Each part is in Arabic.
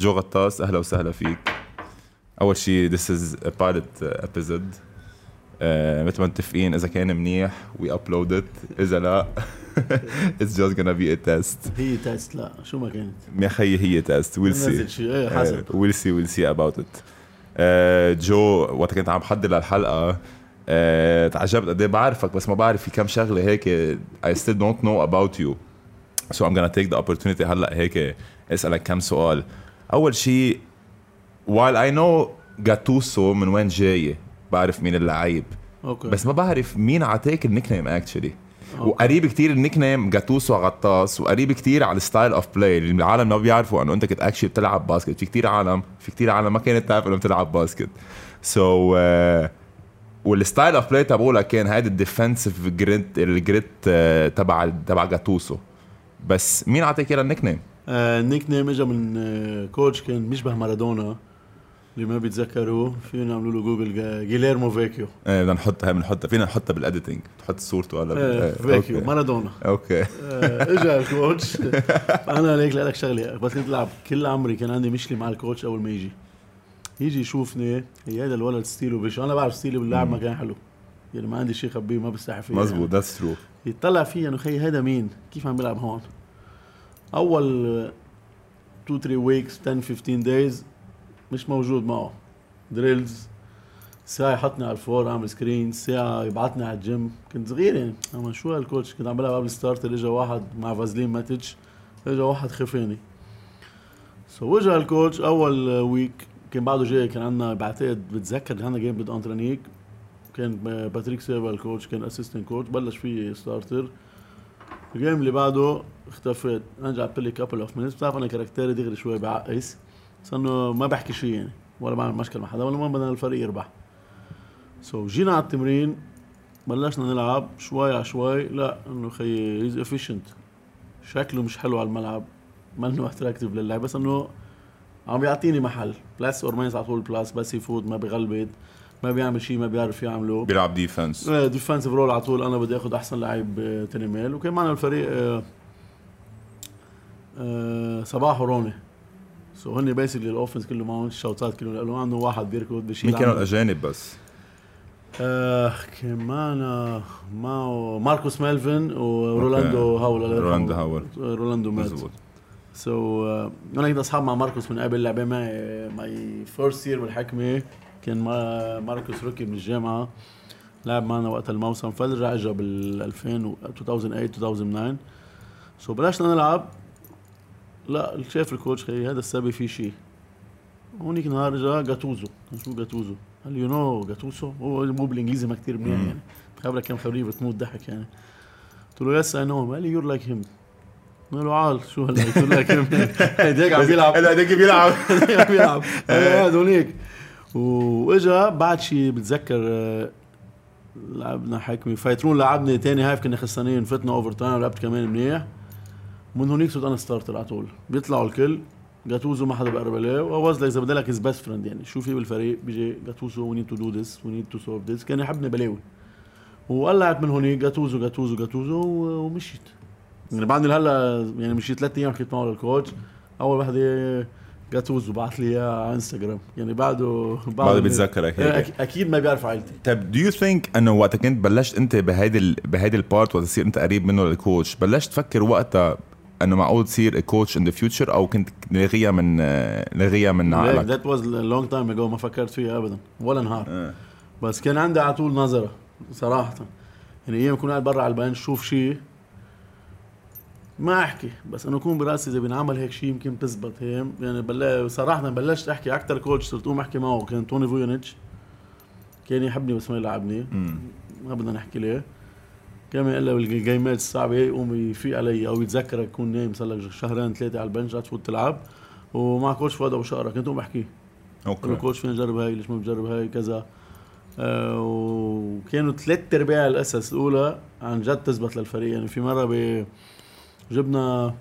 جو غطاس أهلا وسهلا فيك. أول شيء this is a pilot episode. Uh, مثل ما متفقين إذا كان منيح we upload it. إذا لا it's just gonna be a test. هي test لا. شو ما كانت. يا خيي هي test Uh, we'll see we'll see about it. Uh, جو وقت كنت عم بحضر للحلقة uh, تعجبت قد إيه بعرفك بس ما بعرف في كم شغلة هيك. I still don't know about you. So I'm gonna take the opportunity هلأ هيك أسألك كم سؤال. أول شيء while I know جاتوسو من وين جاي بعرف مين اللعيب. okay. بس ما بعرف مين عطاك ال nickname actually وقريب كتير ال nickname جاتوسو غطاس وقريب كتير على ال style of play اللي العالم ما بيعرفوا إنه أنت كنت actually بتلعب basket في كتير عالم في كتير عالم ما كانت تعرف إنه بتلعب basket so so, uh, وال style of play تبعولك كان هيدا ال defensive grit ال grit تبع تبع جاتوسو بس مين عطاك اياها ال nickname؟ آه ال nickname اجى من آه coach كان بيشبه مارادونا. اللي ما بيتذكروه فينا نعملوا له جوجل جيليرمو فيكيو إيه بدنا نحطها بنحطها فينا نحطها بال editing تحط صورته آه إيه، فيكيو okay. مارادونا. okay. آه اجى ال coach أنا ليك لك شغلة. بس كنت العب كل عمري كان عندي مشكلة مع ال coach أول ما يجي. يجي يشوفني هي هذا الولد style ه بش. أنا بعرف style ي باللعب ما كان حلو. يعني ما عندي شيء خبيه ما بستحي فيه. مزبوط that's true يطلع فيه انه خي هذا مين؟ كيف عم بيلعب هون؟ أول 2 3 weeks 10 15 days مش موجود معه. drills ساعة يحطني على ال four أعمل screen ساعة يبعتني على الجيم كنت صغير يعني. أما شو هالكوتش كنت عم بلعب قبل starter اجى واحد مع فازلين ماتج اجى واحد خفاني so وجه ال coach أول week كان بعده جاي كان عندنا بعتقد بتذكر عندنا game ضد انترانيك كان باتريك سيفا ال coach كان assistant coach بلش فيه starter ال game اللي بعده اختفيت. أنا لعبت لي couple of minutes بتعرف أنا character ي دغري شوي بعقس بس إنه ما بحكي شيء يعني. ولا بعمل مشكل مع حدا. ولا ما بدنا الفريق يربح. so so, جينا على التمرين. بلشنا نلعب شوي على شوي. لا إنه خيي he's efficient شكله مش حلو على الملعب. منه attractive للعب. بس إنه عم بيعطيني محل. plus or minus على طول plus بس يفوت ما بغلبط ما بيعمل شيء ما بيعرف يعمله. بيلعب defense defensive role على طول. أنا بدي أخذ أحسن لعيب آه، تاني ميل. وكان معنا الفريق آه، آه، صباح وروني so هن basically ال offense كله معهم الشوطات كله له عنده واحد بيركض بشيل مين كانوا. الأجانب بس؟ آه كان معنا معه ماركوس ميلفن ورولando هاول. رولاندو هاول. رولاندو مات مزبوط so so, uh, أنا كنت أصحاب مع ماركوس من قبل لعبة معي my first year بالحكمة كان ما ماركوس rookie من الجامعة لعب معنا وقت الموسم فرجع اجى بال 2000 و 2008 2009 so so, بلشنا نلعب لا شاف ال coach خي هذا السبب في شيء. هونيك نهار اجى جاتوزو. شو جاتوزو؟ قال لي you know جاتوزو؟ هو مو بالإنجليزي ما كثير منيح. يعني. خبرك كم خبريه بتموت ضحك يعني. قلت له yes I know قال لي you're like him قلت له عال شو هلا؟ قلت له لك هيك عم بيلعب. هلا هديك بيلعب. عم بيلعب. قاعد هونيك. وإجا بعد شي بتذكر آه، لعبنا حكمة فايترون لعبني تاني half كنا خسرانين فتنا overtime لعبت كمان منيح. من هونيك صرت أنا starter على طول. بيطلعوا الكل. جاتوزو ما حدا بيقرب عليه. و I was إذا بدي لك his best friend يعني. شو في بالفريق؟ بيجي جاتوزو we need to do this we need to solve this كان يحبني بلاوي. وقلعت من هونيك. جاتوزو جاتوزو جاتوزو ومشيت. يعني بعدني لهلا يعني مشيت ثلاث أيام حكيت معه لل coach أول وحدة جاتوزو بعث لي اياها على انستغرام يعني بعده بعده بيتذكرك هيك. أكيد ما بيعرف عائلتي. طيب do you think إنه وقت كنت بلشت أنت بهيدي ال- بهيدي ال part وقت تصير أنت قريب منه لل coach بلشت تفكر وقتها إنه معقول تصير coach in the future أو كنت لاغيها من لاغيها من عقلك. that was long time ago ما فكرت فيها ابدا ولا نهار. آه. بس كان عندي على طول نظرة صراحة. يعني أيام أكون قاعد برا على ال bench شوف شيء ما أحكي. بس انه يكون براسي إذا بينعمل هيك شيء يمكن تزبط هيك يعني بلا صراحة بلشت أحكي أكثر coach صرت أقوم أحكي معه. كان توني فويونيتش كان يحبني بس ما يلعبني. ما بدنا نحكي ليه. كمان الا بالجيمات الصعبه يقوم يفيق علي أو يتذكرك تكون نايم صار لك شهرين ثلاثة على ال bench تفوت تلعب. ومع coach فؤاد أبو شقرة كنت له Okay. Coach فينا نجرب هاي؟ ليش ما بجرب هاي؟ كذا. آه وكانوا ثلاث أرباع الأسس الأولى عن جد تزبط للفريق. يعني في مرة ب جبنا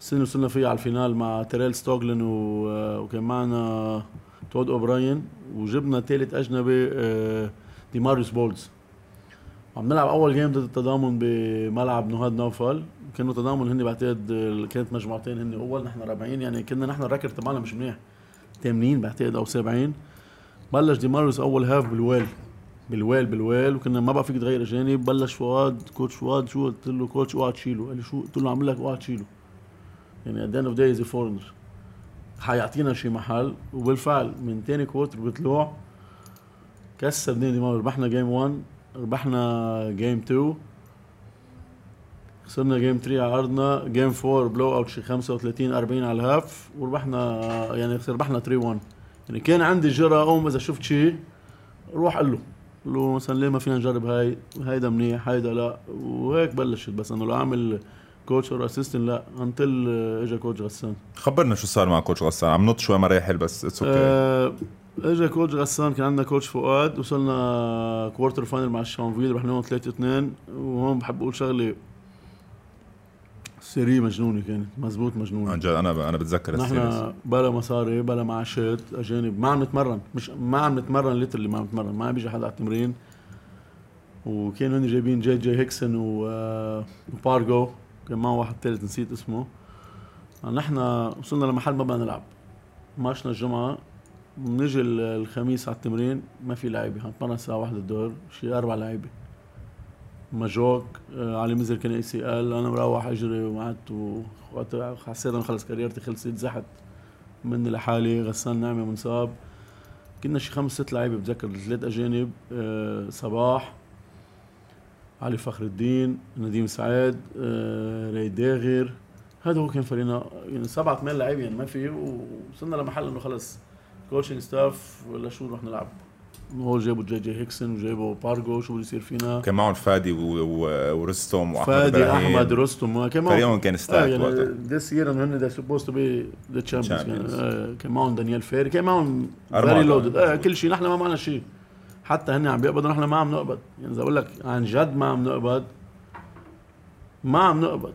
سنة وصلنا فيها على ال final مع تيريل ستوغلن و... آه، وكان معنا تود أوبراين. وجبنا ثالث أجنبي آه، ديماريوس بولز عم نلعب أول game ضد التضامن بملعب نهاد نوفل. كانوا تضامن هن بعتقد كانت مجموعتين هن أول نحن رابعين يعني كنا نحن ال record تبعنا مش منيح. ثامنين بعتقد أو سابعين بلش ديماريوس أول half بالويل. بالويل بالويل. وكنا ما بقى فيك تغير أجانب. بلش فؤاد coach فؤاد. شو؟ قلت له coach اوعى تشيله. قال لي شو؟ قلت له عامل لك اوعى تشيله. يعني he is a foreigner. حيعطينا شي محل. وبالفعل من تاني quarter بطلوع كسر نادي مارو ربحنا game 1 ربحنا game 2 خسرنا game 3 على أرضنا game 4 blowout شي 35 40 على ال half وربحنا يعني ربحنا 3 1 يعني كان عندي جرأة اقوم إذا شفت شيء روح قل له. قل له مثلا ليه ما فينا نجرب هاي؟ هيدا منيح هيدا لا. وهيك بلشت بس إنه لو أعمل coach or assistant لا. until اجى coach غسان. خبرنا شو صار مع coach غسان. عم نط شوي مراحل بس it's okay آه، اجى coach غسان كان عندنا coach فؤاد وصلنا quarter final مع الشانفيل رحنا لهم 3 2 وهون بحب أقول شغلة série مجنونة كانت مزبوط مجنونة. عن جد أنا أنا بتذكر نحن بلا مصاري بلا معاشات أجانب ما عم نتمرن مش ما عم نتمرن literally ما عم نتمرن ما عم بيجي حدا على التمرين. وكانوا هن جايبين جي جي هيكسون و... آه، وبارجو كان معه واحد ثالث نسيت اسمه. نحن وصلنا لمحل ما بدنا نلعب. ماتشنا الجمعة بنجي ال- الخميس على التمرين ما في لعيبة. هنتمرن الساعة واحدة الظهر شي أربع لعيبة. مجوك آه، علي مزر كان اي سي ال أنا مروح أجري وقعدت وقت حسيت أنا خلص كاريرتي خلصت زحت مني لحالي غسان نعمة منصاب. كنا شي خمس ست لعيبة بتذكر ثلاث أجانب آه، صباح علي فخر الدين نديم سعيد آه، ري داغر. هذا هو كان فريقنا. يعني سبعة ثمان لعيبة يعني ما في وصلنا لمحل إنه خلص كوتشنج ستاف ولا شو رح نلعب؟ هول جابوا جي جي هيكسون وجابوا بارجو شو بده يصير فينا؟ كان معهم فادي و- و- ورستم وأحمد فادي. أحمد رستم كان معهم فريقهم كان آه stacked وقتها. يعني this year انه هن supposed to be the champions. كان معهم دانيال فيري كان معهم. فيري loaded آه كل شيء نحن ما معنا شيء. حتى هن عم بيقبضوا نحن ما عم نقبض. يعني إذا أقول لك عن جد ما عم نقبض ما عم نقبض.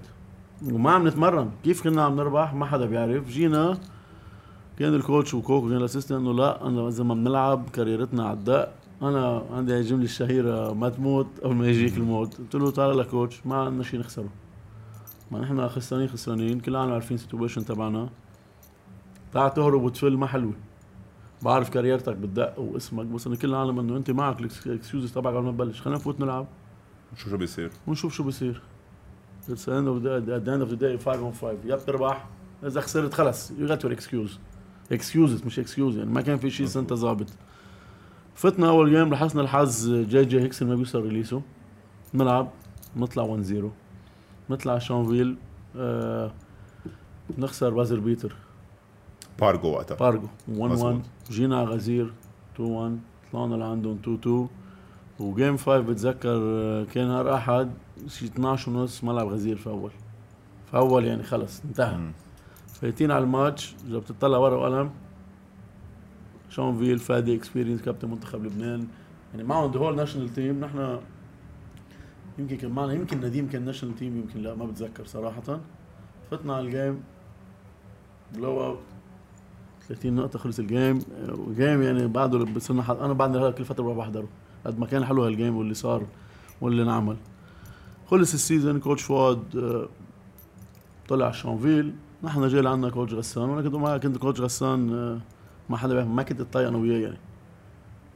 وما عم نتمرن. كيف كنا عم نربح؟ ما حدا بيعرف. جينا كان ال coach وكوكو كان ال assistant انه لا أنا إذا ما بنلعب كاريرتنا على الدق أنا عندي هاي الجمله الشهيره ما تموت قبل ما يجيك الموت. قلت له تعال ل coach ما عندنا شيء نخسره. ما نحن خسرانين خسرانين كل العالم عارفين ال situation تبعنا. تعال تهرب وتفل ما حلوة. بعرف كاريرتك بالدق واسمك بس أنا كل العالم إنه أنت معك ال excuses تبعك قبل ما تبلش. خلينا نفوت نلعب. شو شو بيصير. ونشوف شو of the day, at the end of the day 5 on 5 يا بتربح إذا خسرت خلص. You got your excuse. Excuses مش excuse يعني ما كان في شيء انت ظابط. فتنا أول game لحسنا الحظ جي جي هيكسون ما بيوصل release ه نلعب نطلع 1-0 نطلع شانفيل آه نخسر buzzer beater بارجو وقتها بارجو 1-1 مظبوط. جينا على غزير 2-1 طلعنا لعندهم 2-2 و game 5 بتذكر آه، كان نهار أحد شي 12 ونص ملعب غزير full full يعني خلص انتهى. فايتين على الماتش إذا بتطلع ورقه وقلم. شونفيل فادي experience كابتن منتخب لبنان. يعني معهم the whole national team نحن يمكن كان معنا يمكن نديم كان national team يمكن لا ما بتذكر صراحة. فتنا على ال game blowout 30 نقطة خلص ال game و game يعني بعده بصرنا حد... أنا بعد كل فترة بروح بحضره قد ما كان حلو هالجيم واللي صار واللي انعمل. خلص ال season coach فؤاد طلع شانفيل نحن جاي لعنا coach غسان وأنا كنت معي كنت coach غسان آه، ما حدا ما كنت اتطيق أنا وياه يعني.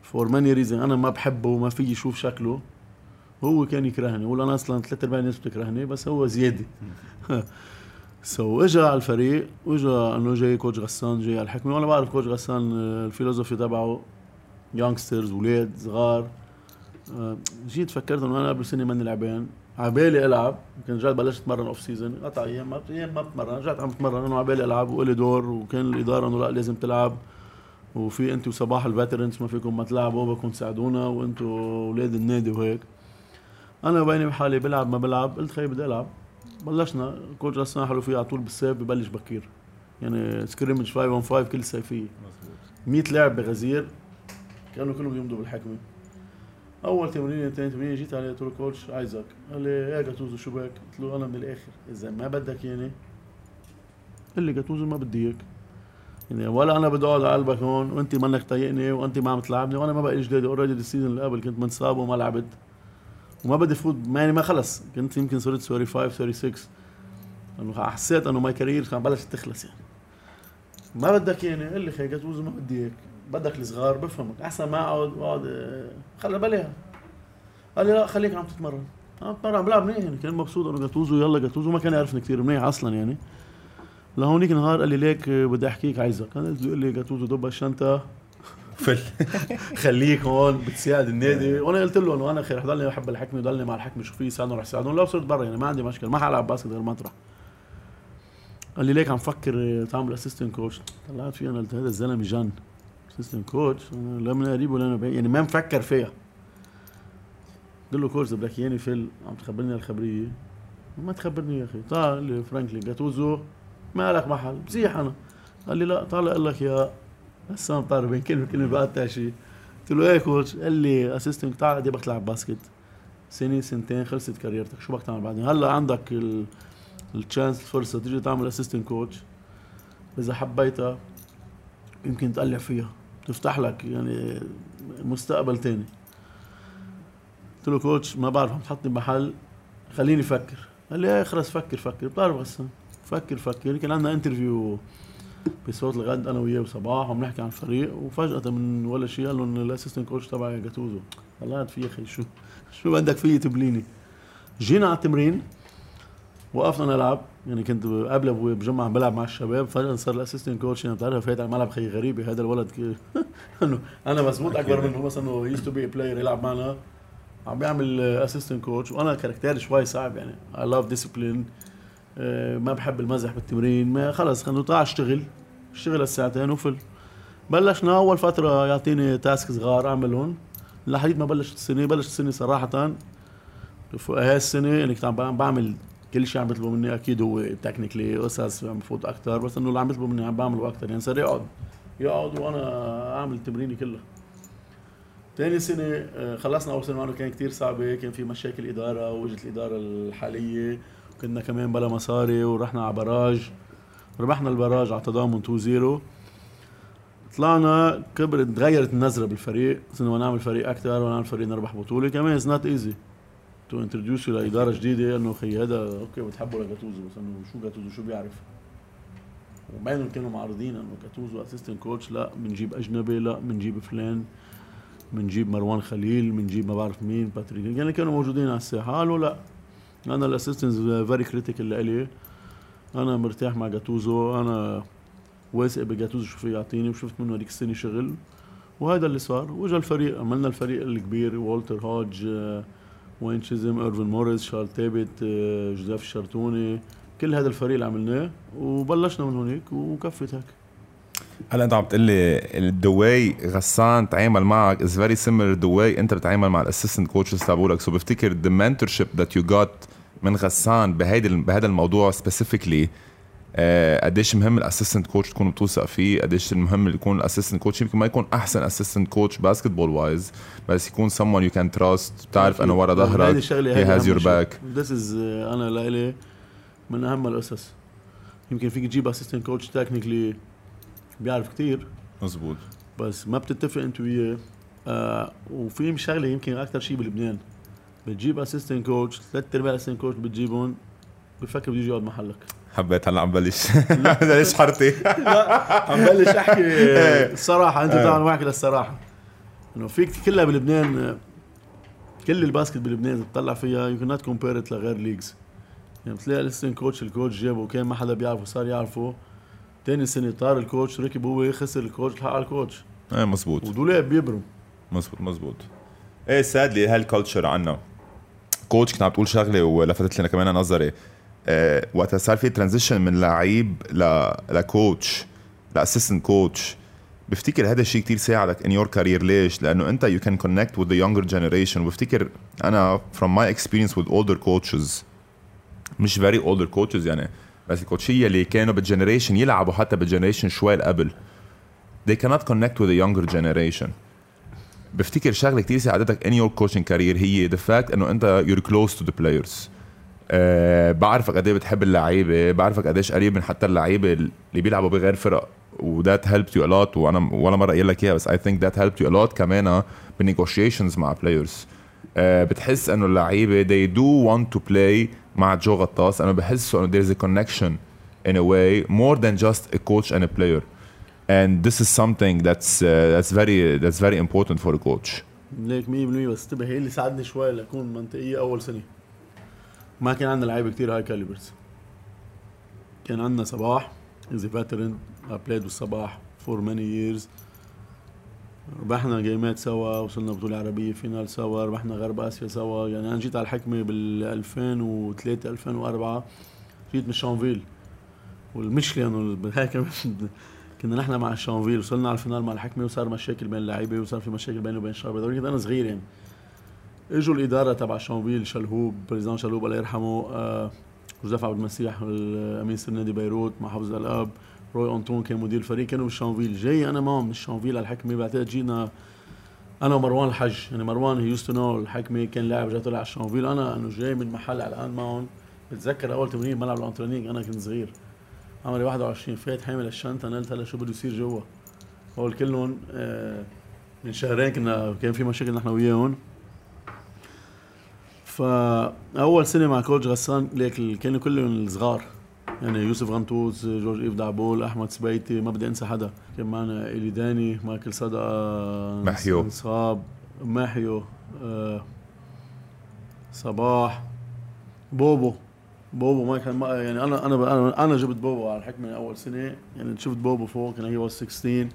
for many reasons أنا ما بحبه وما في يشوف شكله. هو كان يكرهني ولا أنا أصلا ثلاث ارباع الناس بتكرهني بس هو زيادة. so اجى على الفريق واجى إنه جاي coach غسان جاي على الحكمة. وأنا بعرف coach غسان آه، ال philosophy تبعه youngsters أولاد صغار. آه، جيت فكرت إنه أنا قبل سنة ماني لعبان. عبالي ألعب. يمكن رجعت بلشت اتمرن off season قطع أيام ما أيام ما بتمرن. رجعت عم بتمرن. إنه عبالي ألعب. والي دور. وكان الإدارة إنه لا لازم تلعب. وفي انت وصباح ال veterans ما فيكم ما تلعبوا. بدكم تساعدونا. وأنتم أولاد النادي وهيك. أنا بيني بحالي بلعب ما بلعب. قلت خيي بدي ألعب. بلشنا. coach غسان حلو فيه. على طول بالصيف ببلش بكير. يعني scrimmage 5 on 5 كل صيفيه 100 لاعب بغزير. كانوا كلهم يمضوا بالحكمة. أول تمرين ثاني تمرين جيت عليه قلت له coach عايزك. قال لي إيه جاتوزو شو بك؟ قلت له أنا من الآخر. إذا ما بدك ياني قال لي جاتوزو ما بدي اياك يعني ولا أنا بدي أقعد على قلبك هون وأنت منك طايقني وأنت ما عم تلعبني وأنا ما بقى جديد already ال season اللي قبل كنت منصاب وما لعبت. وما بدي فوت يعني ما خلص. كنت يمكن صرت 35 36 انه حسيت إنه my career كان بلشت تخلص يعني. ما بدك يعني. قل لي خي جاتوزو ما بدي هيك بدك الصغار بفهمك. أحسن ما اقعد أقعد آه، خلي بالها قال لي لا خليك عم تتمرن. عم تتمرن عم بلعب منيح يعني. كان مبسوط انه جاتوزو يلا جاتوزو. ما كان يعرفني كثير منيح أصلا يعني. لهونيك نهار قال لي ليك آه، بدي أحكيك عايزك. كان بده يقول لي جاتوزو دب الشنطة. فل. خليك هون بتساعد النادي. وأنا قلت له إنه أنا خير ضلني بحب الحكمة ضلني مع الحكمة شو في يساعدهم رح يساعدهم لو صرت برا يعني ما عندي مشكلة. ما حلعب basket غير مطرح قال لي ليك عم فكر تعمل assistant coach طلعت فيه أنا قلت هذا الزلمة جن. assistant coach لا من قريب ولا بعيد يعني ما مفكر فيها قلت له coach بدك إياني فيل. عم تخبرني الخبرية. ما تخبرني يا أخي. تعال لي frankly جاتوزو ما لك محل. بزيح أنا. قال لي لا. طالع أقول لك يا هسه طار بين كلمة كلمه بقى شيء قلت له إيه coach قال لي assistant تعال قد بدك تلعب basket سنة سنتين خلصت career تك. شو بدك تعمل بعدين؟ هلأ عندك ال... ال chance الفرصة تيجي تعمل assistant coach إذا حبيتها يمكن تقلع فيها. تفتح لك يعني مستقبل تاني. قلت له coach ما بعرف عم تحطني بمحل خليني أفكر قال لي إيه خلص فكر فكر. بتعرف بس فكر فكر. كان عندنا interview بصوت الغد أنا وياه وصباح وعم نحكي عن الفريق وفجأة من ولا شيء قال لهم ال assistant coach تبعي جاتوزو. طلعت في أخي شو شو بدك فيي تبليني؟ جينا على التمرين. وقفنا نلعب. يعني كنت قبل أبوي بجمع عم بلعب مع الشباب فجأة صار ال assistant coach يعني بتعرف فايت على الملعب خي غريبه هذا الولد إنه أنا مزبوط أكبر منه مثلا إنه used to be player يلعب معنا. عم بيعمل assistant coach وأنا character ي شوي صعب يعني. I love discipline ما بحب المزح بالتمرين ما خلص خلينا تعال أشتغل. أشتغل الساعتين وفل. بلشنا أول فترة يعطيني task صغار اعملهم لحديت ما بلشت السنة بلشت السنة صراحة. هاي السنة يعني كنت عم بعمل كل شيء عم بيطلبوا مني أكيد هو تكنيكلي قصص عم بفوت أكثر بس إنه اللي عم بيطلبوا مني عم بعمله أكثر يعني صار يقعد يقعد وأنا أعمل تمريني كلها ثاني سنة آه، خلصنا أول سنة معنا كان كتير صعبة كان في مشاكل إدارة وجت الإدارة الحالية. كنا كمان بلا مصاري ورحنا على براج ربحنا البراج على تضامن 2 0 طلعنا كبرت تغيرت النظرة بالفريق صرنا نعمل فريق أكثر ونعمل فريق نربح بطولة. كمان it's not easy to introduce لإدارة جديدة إنه خي هذا okay بتحبوا لجاتوزو بس انه شو جاتوزو شو بيعرف؟ وبينهم كانوا معارضين إنه جاتوزو assistant coach لا بنجيب أجنبي لا بنجيب فلان بنجيب مروان خليل بنجيب ما بعرف مين باتريك. يعني كانوا موجودين على الساحة. قالوا لا أنا ال assistant very critical لإلي. أنا مرتاح مع جاتوزو أنا واثق بجاتوزو شو في يعطيني وشفت منه هذيك السنة شغل. وهذا اللي صار. واجا الفريق عملنا الفريق الكبير والتر هودج وين تشيزم ايرفن موريس شارل تابت آه، جوزيف الشرطوني كل هذا الفريق اللي عملناه وبلشنا من هونيك وكفت هيك. هلا انت عم تقول لي the way غسان تعامل معك is very similar the way انت بتتعامل مع ال assistant coaches تبعولك. so بفتكر the mentorship that you got من غسان بهيدا بهذا الموضوع specifically قديش مهم ال assistant coach تكون بتوثق فيه قديش المهم يكون ال assistant coach يمكن ما يكون أحسن assistant coach basketball wise بس يكون someone you can trust بتعرف انه ورا ظهرك has your back. This is uh, أنا لإلي من أهم الأسس. يمكن فيك تجيب assistant coach technically بيعرف كتير. مزبوط. بس ما بتتفق أنت وياه. آه وفي شغلة يمكن أكثر شيء بلبنان. بتجيب اسيستنت كوتش ثلاث أرباع اسيستنت كوتش بتجيبهم بفكر بده يجي يقعد محلك. حبيت هلا عم بلش. ليش حرتي. لا عم بلش أحكي الصراحة. أنت تعال معك للصراحه إنه فيك كلها بلبنان كل الباسكت بلبنان تطلع فيها. يو نوت كومبير لغير ليجز يعني بتلاقي لسه كوتش الكوتش جابه. كان ما حدا بيعرفه صار يعرفه. تاني سنة طار الكوتش ركب هو خسر الكوتش الحق على الكوتش إيه مزبوط. ودولاب بيبرم. مزبوط مزبوط. إيه sadly هال culture عنا. coach كنت عم تقول شغلة ولفتت لنا كمان نظري وقتها صار في transition من لعيب ل ل coach ل assistant coach بفتكر هذا الشيء كتير ساعدك in your career ليش؟ لأنه أنت you can connect with the younger generation وبفتكر أنا from my experience with older coaches مش very older coaches يعني بس ال coach يه اللي كانوا بال generation يلعبوا حتى بال generation شوي قبل they cannot connect with the younger generation. بفتكر شغلة كتير ساعدتك in your coaching career هي the fact إنه أنت you're close to the players. أه بعرفك قد إيه بتحب اللعيبة بعرفك قديش قريب من حتى اللعيبة اللي بيلعبوا بغير فرق and that helped you a lot وأنا ولا مرة قايل لك إياها بس I think that helped you a lot كمان بال negotiations مع players آه، بتحس إنه اللعيبة they do want to play مع جو غطاس. أنا بحس إنه is a connection in a way more than just a coach and a player. And this is something that's uh, that's very that's very important for a coach. ليك 100% بس انتبه هي اللي ساعدني شوي لأكون منطقية أول سنة. ما كان عندنا لعيبة كثير high calibers. كان عندنا صباح as veteran played بالصباح for many years ربحنا جيمات سوا وصلنا بطولة عربية final سوا ربحنا غرب آسيا سوا. يعني أنا جيت على الحكمة بال 2003 2004 جيت من شانفيل. والمشكلة إنه هيك كنا نحن مع شانفيل. وصلنا على ال final مع الحكمة وصار مشاكل بين اللعيبة وصار في مشاكل بيني وبين كنت أنا صغير يعني. اجوا الإدارة تبع شانفيل شلهوب بريزان شلهوب الله يرحمه آه جوزيف عبد المسيح امين سر نادي بيروت مع حافظ الأب روي أنطون كان مدير الفريق كانوا بالشانفيل جاي أنا معهم من الشانفيل على الحكمة بعتقد جينا أنا ومروان الحج يعني مروان he used to know الحكمة كان لاعب جاي طلع على الشانفيل أنا انه جاي من محل على الآن معهم. بتذكر أول تمرين ملعب الانترينينج أنا كنت صغير. عمري 21 فات حامل الشنطة نلت هلا شو بده يصير جوا؟ هول كلهم آه من شهرين كنا كان في مشاكل نحن وياهم. فأول سنه مع كوتش غسان ليك كانوا كلهم الصغار. يعني يوسف غنطوس جورج إيف دعبول أحمد سبيتي ما بدي أنسى حدا. كان معنا الي داني مايكل صدقه محيو. صاب محيو آه صباح بوبو. بوبو ما كان ما يعني أنا أنا أنا أنا جبت بوبو على الحكمة أول سنة. يعني شفت بوبو فوق كان هي 16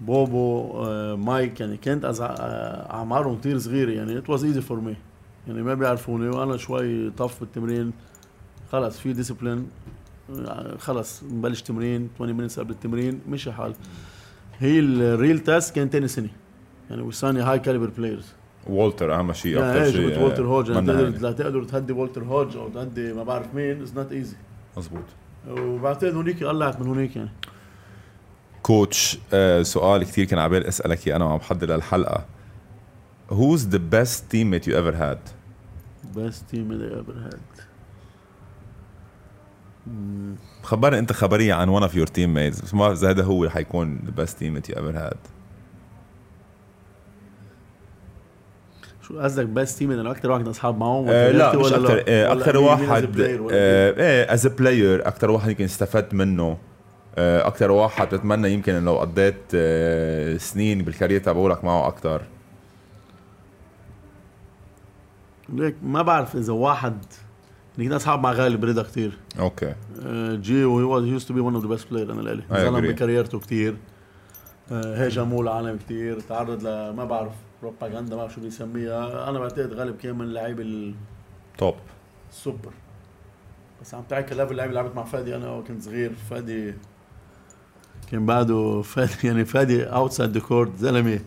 بوبو آه مايك يعني كانت آه، أعمارهم كثير صغيرة. يعني it was easy for me يعني ما بيعرفوني وأنا شوي tough بالتمرين خلص في discipline خلص نبلش تمرين 20 minutes قبل التمرين مشي حال. هي ال real test كان ثاني سنة. يعني وصاني high caliber players والتر أهم شيء يعني أكثر شيء والتر هوج. يعني تقدر لا تقدر تهدي والتر هوج أو تهدي ما بعرف مين is not easy مزبوط وبعتقد هونيك قلعت من هونيك يعني. coach آه سؤال كثير كان عبالي أسألك إياه أنا وعم بحضر للحلقة. Who's the best teammate you ever had? Best teammate I ever had. خبرني انت خبرية عن one of your teammates. بس ما بعرف اذا هذا هو حيكون the best teammate you ever had. شو قصدك best team أنا أكثر واحد أصحاب معهم آه لا مش أكثر آه أكثر واحد إيه؟ as player أكثر واحد يمكن استفدت منه. آه أكثر واحد بتمنى يمكن لو قضيت آه سنين بال career تبعولك معه أكثر ليك ما بعرف إذا واحد كنا اصحاب مع غالب رضا كثير okay. جي وهي واز يوست تو بي ون اوف ذا بيست بلاير أنا لإلي. ظلم ب career ته كثير هاجموه العالم كثير تعرض لما بعرف بروباغندا ما بعرف شو بيسميها أنا بعتقد غالب كان من اللعيبه ال top super بس عم تحكي level اللعيبه لعبت مع فادي. أنا وكنت صغير. فادي كان بعده فادي يعني فادي outside the court زلمة.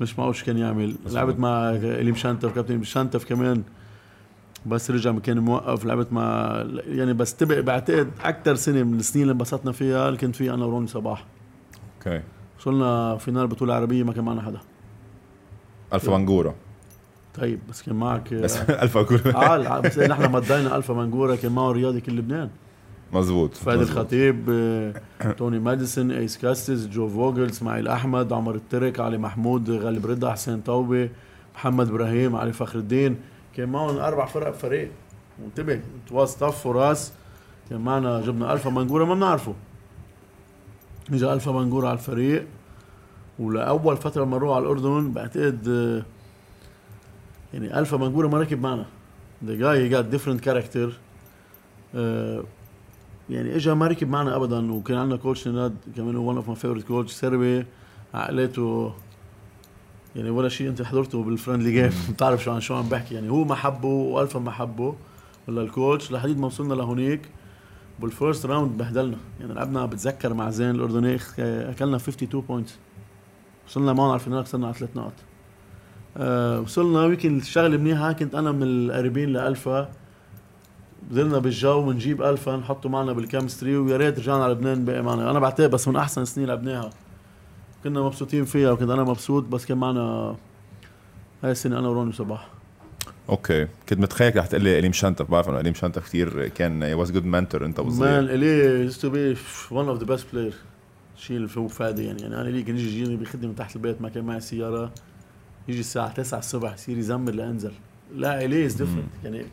مش معقول كان يعمل. لعبت مع الي مشنتف كابتن مشنتف كمان. بس رجع كان موقف. لعبت مع يعني بس تبع بعتقد أكثر سنة من السنين اللي انبسطنا فيها اللي كنت فيها أنا وروني صباح. okay. وصلنا final بطولة عربية ما كان معنا حدا. الفا منجوره طيب بس كان معك بس الفا منجوره آه بس نحن مضينا الفا منجوره كان معه رياضي كل لبنان. مزبوط فادي الخطيب توني ماديسون ايس كاستس جو فوجل اسماعيل احمد عمر الترك علي محمود غالب رضا حسين طوبه محمد إبراهيم علي فخر الدين كان معهم أربع فرق بفريق وانتبه it was tough وراس كان معنا جبنا الفا منجوره ما بنعرفه اجى الفا منجوره على الفريق ولاول فتره مروا على الاردن بعتقد يعني الفا منجوره ما ركب معنا the guy got different character يعني اجى ما ركب معنا ابدا وكان عندنا coach ناد كمان هو one of my favorite coach سربي عقليته يعني ولا شيء أنت حضرته بال friendly game بتعرف شو عن شو عم بحكي. يعني هو ما حبه وألفا ما حبه. ولا ال coach لحديد ما وصلنا لهونيك بال first round بهدلنا. يعني لعبنا بتذكر مع زين الاردني أكلنا 52 points وصلنا معهم على ال final خسرنا على ثلاث نقط أه وصلنا يمكن الشغلة منيحة كنت أنا من القريبين لألفا. قدرنا بالجو بنجيب الفا نحطه معنا بال chemistry ويا ريت رجعنا على لبنان بقى معنا. أنا بعتقد بس من أحسن سنين لعبناها كنا مبسوطين فيها وكنت أنا مبسوط بس كان معنا هاي السنة أنا وروني صباح okay. كنت متخيل رح تقول لي الي مشنتف بعرف إنه الي مشنتف كثير كان was good mentor أنت وصغير man الي used to be one of the best player شيل فوق فادي يعني. يعني أنا لي كان يجي يجيني بيخدني من تحت البيت ما كان معي سيارة. يجي الساعة 9 الصبح يصير يزمر لأنزل. لا الي is different يعني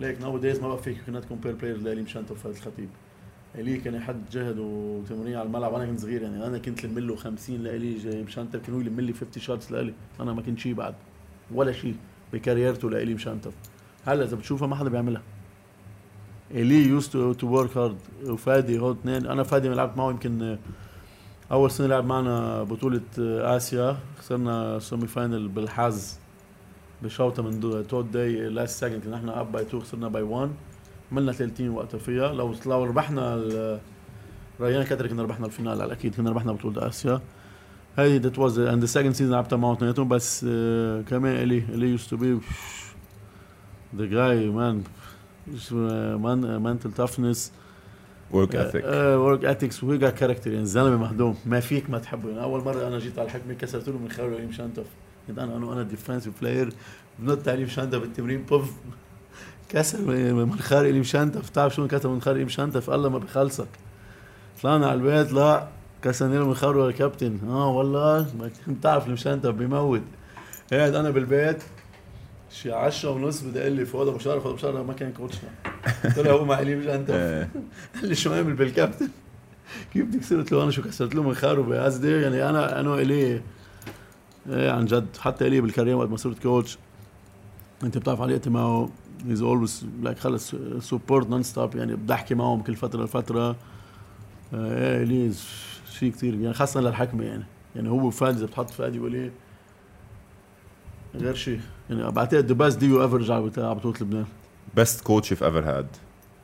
ليك nowadays ما بقى فيك كنا compare player لالي مشان وفهد الخطيب إلي كان حد جهد وتمرين على الملعب أنا كنت صغير يعني أنا كنت لم له 50 لالي مشان كانوا يلم لي 50 shots لالي أنا ما كنت شيء بعد ولا شيء ب career ته لالي مشان هلا إذا بتشوفها ما حدا بيعملها. إلي used to work hard وفادي هو اثنين. أنا فادي لعبت معه يمكن أول سنة لعب معنا بطولة آسيا خسرنا semi final بالحاز بشوطه من to the last second كنا إحنا up by 2 خسرنا by 1 عملنا 30 وقتها فيها. لو لو ربحنا ريان كاتر كنا ربحنا ال final على أكيد كنا ربحنا بطولة آسيا. هاي that was and second season لعبتها معه اثنيناتهم بس uh, كمان إلي إلي used to be the guy man mental toughness. work ethic work ethics و he got character يعني الزلمه مهضوم. ما فيك ما تحبه. يعني أول مرة أنا جيت على الحكمه كسرت له مناخير مشنتف كنت أنا أنا أنا defensive player بنط عليه مشان بالتمرين بوف. كسر من خارق لي مشانتف بتعرف شو كسر من خارق لي مشانتف الله ما بخلصك. طلعنا على البيت لا كسرني له من خارق الكابتن. آه والله بتعرف المشانتف بيموت قاعد أنا بالبيت شي 10 ونص بدي أقول لي فؤاد أبو شرف أبو شرف ما كان كوتشنا قلت له هو مع مش انت قال لي شو عامل بالكابتن؟ كيف بدك تصير قلت له؟ أنا شو كسرت له من خاره بقصدي يعني أنا أنا إلي إيه عن جد. حتى إلي بال career وقت ما صرت coach أنت بتعرف علاقتي معه he's always like خلص support non stop يعني بدي احكي معهم كل فترة لفترة. إيه إلي شيء كثير يعني خاصة للحكمة يعني. يعني هو وفادي إذا بتحط فادي وإلي غير شيء يعني بعتقد the best duo ever على بطوله لبنان. best coach you've ever had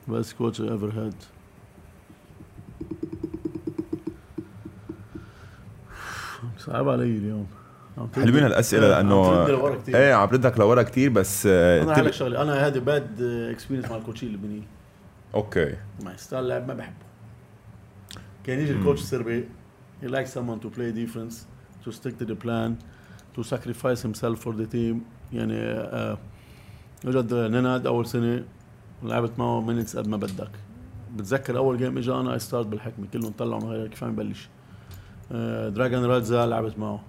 best coach I ever had صعب علي اليوم. حلوين هالأسئلة لأنه إيه عم ردك لورا كثير بس آه، أنا هقول لك شغله أنا هذه bad experience مع الكوتشين اللبنانيين أوكي. مع style لعب ما بحبه. كان يجي ال coach السربي he likes someone to play defense to stick to the plan to sacrifice himself for the team. يعني آه وجد نيناد أول سنة لعبت معه minutes قد ما بدك. بتذكر أول game اجى أنا start بالحكمة. كلهم طلعوا من غير كيف عم يبلش؟ آه دراجون رادزا لعبت معه.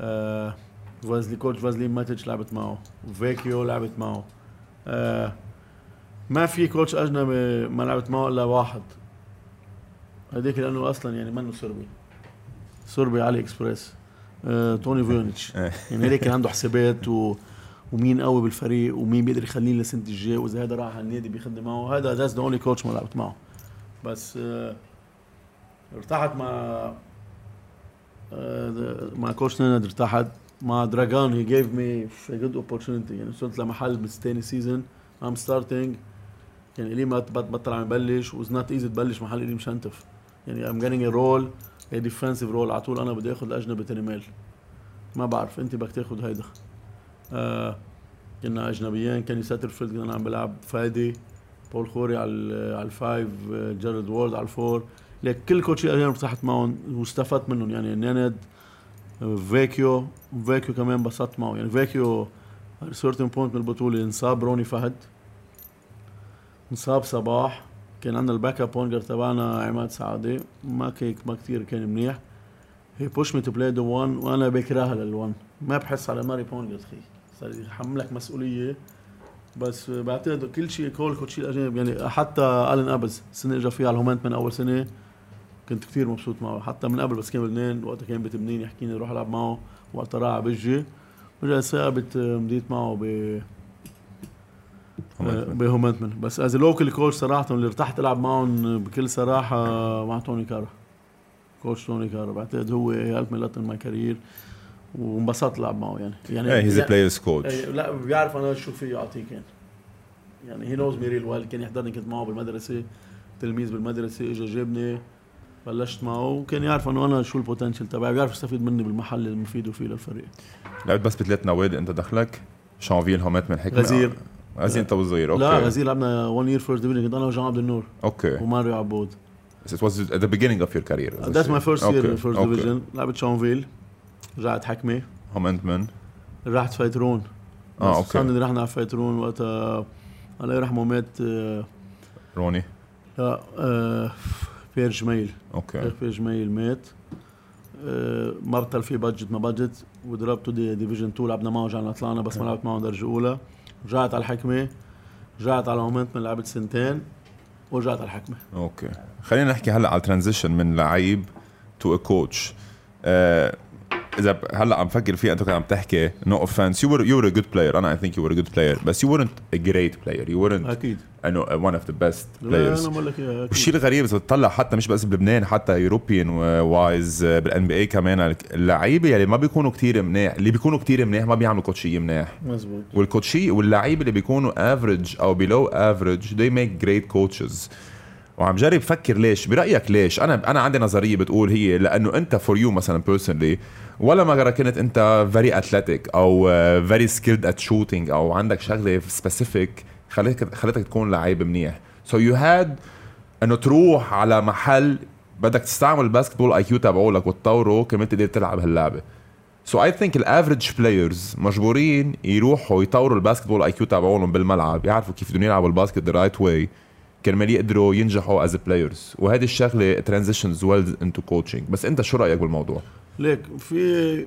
آه فازلي coach فازلين ماتش لعبت معه. فيكيو لعبت معه. آه ما في coach أجنبي ما لعبت معه إلا واحد. هذيك لأنه أصلا يعني منه صربي. صربي علي إكسبريس. آه، توني فيونيتش. إيه. يعني هيك كان عنده حسابات و ومين قوي بالفريق ومين بيقدر يخليه لسنة الجاي. وإذا هذا راح على النادي بيخدم معه. هذا that's the only coach ما لعبت معه. بس آه ارتحت مع مع coach نيناد ارتحت مع دراجون he give me good opportunity يعني وصلت لمحل بالثاني season I'm starting يعني إلي ما بطل عم يبلش was not easy تبلش محل إلي مشنتف يعني I'm getting role هي defensive role على طول أنا بدي آخذ الاجنبي تاني ميل. ما بعرف. أنت بدك تاخذ هيدا. آه كنا أجنبيين. كان ساترفيلد كان عم بلعب فادي. بول خوري على على الفايف جارد وورد على الفور لك كل كوتش الاجانب ارتحت معهم واستفدت منهم. يعني نيند فيكيو فيكيو كمان انبسطت معه يعني فيكيو سيرتن بوينت من البطولة. انصاب روني فهد. انصاب صباح. كان عندنا الباك اب بونجر تبعنا عماد سعادي ما كيك ما كثير كان منيح. هي بوش مي تو بلاي ذا 1 وأنا بكرهها لل1 ما بحس على ماري بونجر أخي. صار يحملك مسؤولية. بس بعتقد كل شيء كل شيء الأجانب. يعني حتى الن ابز السنة اجى فيها على الهومنتمن أول سنة. كنت كثير مبسوط معه. حتى من قبل بس كان بلبنان وقتها كان بتمنين يحكيني روح العب معه وقتها راح بجي رجعت ثابت مديت معه ب بهومنتمن بس as local coach صراحة اللي ارتحت ألعب معهم بكل صراحة مع توني كارا. coach توني كارا. بعتقد هو هيلب مي لوت ان ماي كارير وانبسطت ألعب معه يعني. يعني he's players coach لا بيعرف أنا شو في يعطيه كان يعني he knows me real well كان يحضرني كنت معه بالمدرسة تلميذ بالمدرسة اجى جابني. بلشت معه وكان يعرف إنه أنا شو ال potential تبعي بيعرف يستفيد مني بالمحل المفيد فيه للفريق. لعبت بس بثلاث نوادي أنت دخلك شانفيل هومنتمن حكمة. غزير. غزير أنت وصغير أوكي. لا غزير لعبنا 1 year first division كنت أنا وجان عبد النور. أوكي. وماريو عبود. It was at the beginning of your career. That's my first year Okay, in first okay. division. لعبت شانفيل رجعت حكمة. هومنتمن رحت فايترون. آه أوكي. صارني رحنا على فايترون وقتها. الله يرحمه مات آه، روني. لا آه، بير جميل. أوكي. بير جميل مات. آه، مرتل في budget ما budget وضربته the division 2 لعبنا معه رجعنا طلعنا بس ما لعبت معه درجة أولى. رجعت على الحكمة. رجعت على هومنتمن لعبت سنتين ورجعت على الحكمة. أوكي. خلينا نحكي هلأ على ال transition من لعيب to a coach إذا هلأ عم فكر فيها أنت كنت عم تحكي no offense you you a good player أنا I think you are a good player بس you weren't a great player you weren't أكيد. انه one of the best لا players أنا بقول لك. والشيء الغريب إذا تطلع حتى مش بس بلبنان حتى European wise بال NBA كمان اللعيبة يلي ما بيكونوا كتير منيح اللي بيكونوا كتير منيح ما بيعملوا كوتشيه منيح. مزبوط. والكوتشي واللعيبة اللي بيكونوا average أو below average they make great coaches. وعم جرب فكر ليش برأيك ليش؟ أنا أنا عندي نظرية بتقول هي لأنه أنت for you مثلا personally ولا ما كنت انت very athletic أو very skilled at shooting أو عندك شغلة specific خلتك خلتك تكون لعيب منيح. so you had انه تروح على محل بدك تستعمل ال basketball IQ تبعولك وتطوره كمان تقدر تلعب هاللعبة. so I think ال average players مجبورين يروحوا يطوروا ال basketball IQ تبعولهم بالملعب يعرفوا كيف بدهم يلعبوا ال basket the right way كرمال يقدروا ينجحوا as players وهذه الشغلة transitions well into coaching بس انت شو رأيك بالموضوع؟ ليك في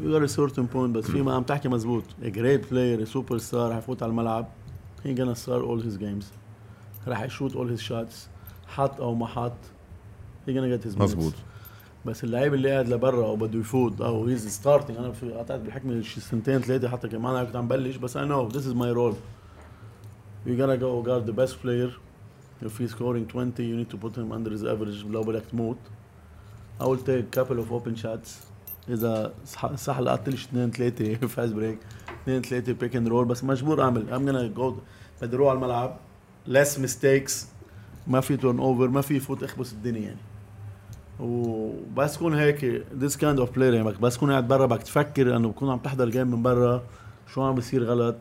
a certain point بس في ما عم تحكي مزبوط. great player superstar رح يفوت على الملعب. he gonna start all his games. رح يشوت all his shots حط أو ما حط. he gonna get his minutes. مزبوط. بس اللعيب اللي قاعد لبرا أو بده يفوت أو he's starting أنا في قطعت بالحكمة شي سنتين ثلاثة حتى كمان أنا كنت عم بلش بس I know this is my role. You gotta go guard the best player. If he's scoring 20 you need to put him under his average. لو بدك تموت. I will take couple of open shots. إذا صح لقطت لي اثنين ثلاثة fast break اثنين ثلاثة pick and roll بس مجبور أعمل. I'm gonna go بدي أروح على الملعب. Less mistakes. ما في turnover ما في فوت اخبص الدنيا يعني. وبس تكون هيك. This kind of player يعني بس تكون قاعد برا بدك تفكر إنه بكون عم تحضر game من برا. شو عم بيصير غلط.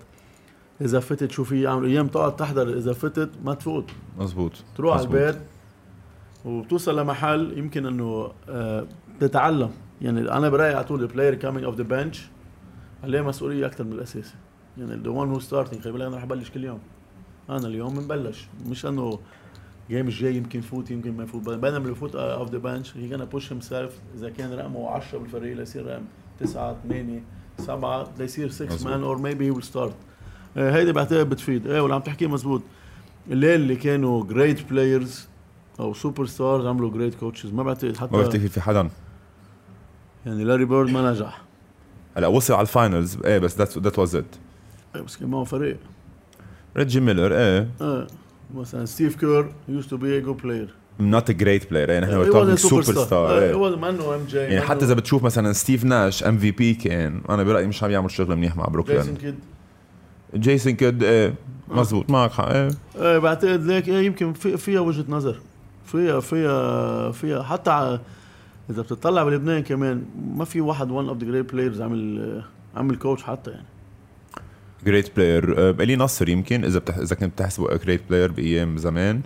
إذا فتت شو في. عم أيام تقعد تحضر. إذا فتت ما تفوت. مزبوط. تروح على مزبوط. البيت. وبتوصل لمحل يمكن إنه آه، تتعلم يعني أنا برايي على طول ال player coming off the bench عليه مسؤولية أكثر من الأساسي. يعني the one who starting خلي بالك أنا رح ابلش كل يوم. أنا اليوم بنبلش. مش إنه game الجاي يمكن يفوت يمكن ما يفوت. بينما اللي بفوت off the bench he gonna push himself إذا كان رقمه 10 بالفريق ليصير رقم 9 8 7 ليصير 6 مظبوط. one or maybe he will start هيدي بعتقد بتفيد. إيه واللي عم تحكيه مزبوط الليل اللي كانوا great players أو superstars عملوا great coaches ما بعتقد ما حتى بفتكر في حدا. يعني لاري بيرد ما نجح. هلا وصل على ال finals إيه بس that that was it بس كان معه فريق. ريجي ميلر إيه. إيه مثلا ستيف كير used to be a good player not a great player نحن we talking superstar إيه هو ما إنه MJ يعني حتى إذا بتشوف مثلا ستيف ناش MVP كان. أنا برأيي مش عم يعمل شغل منيح مع جيسون بروكلين كيد. جيسون كيد إيه مزبوط معك حق إيه. إيه بعتقد ليك إيه يمكن في فيها وجهة نظر. فيها فيها فيها. حتى إذا بتطلع بلبنان كمان ما في واحد one of the great players عمل عمل coach حتى يعني. great player بقالي نصر يمكن إذا بتح... إذا كنت بتحسبه great player بأيام زمان.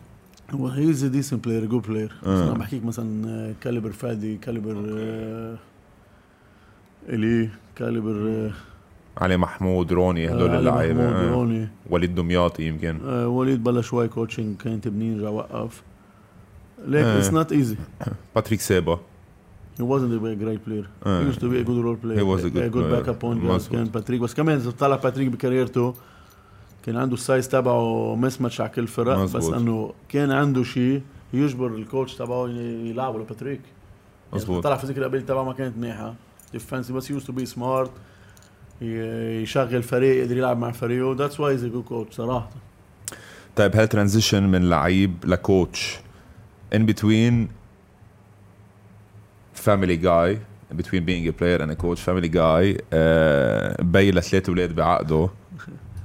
هو he's decent player good player آه. أنا عم بحكيك مثلا آه، caliber فادي caliber آه، إلي caliber آه، علي محمود روني هدول علي اللعيبة. آه. روني. وليد دمياطي يمكن. آه، وليد بلش شوي coaching كان تبنين رجع وقف. ليك آه. it's not easy باتريك سيبا He wasn't a great player. آه. He used to be a good role player. He was a good good player. backup point guard. كان باتريك بس كمان اذا طلع باتريك بكاريرته كان عنده ال size تبعه mismatch على كل فرق بس مظبوط. انه كان عنده شيء يجبر ال coach تبعه يلعبه لباتريك مظبوط. طلع physical ability تبعه ما كانت منيحه defense بس used to be smart يشغل فريق يقدر يلعب مع فريقه that's why is good coach صراحة طيب هل transition من لعيب ل coach in between family guy in between being a player and a coach family guy uh, بي لثلاث أولاد بعقده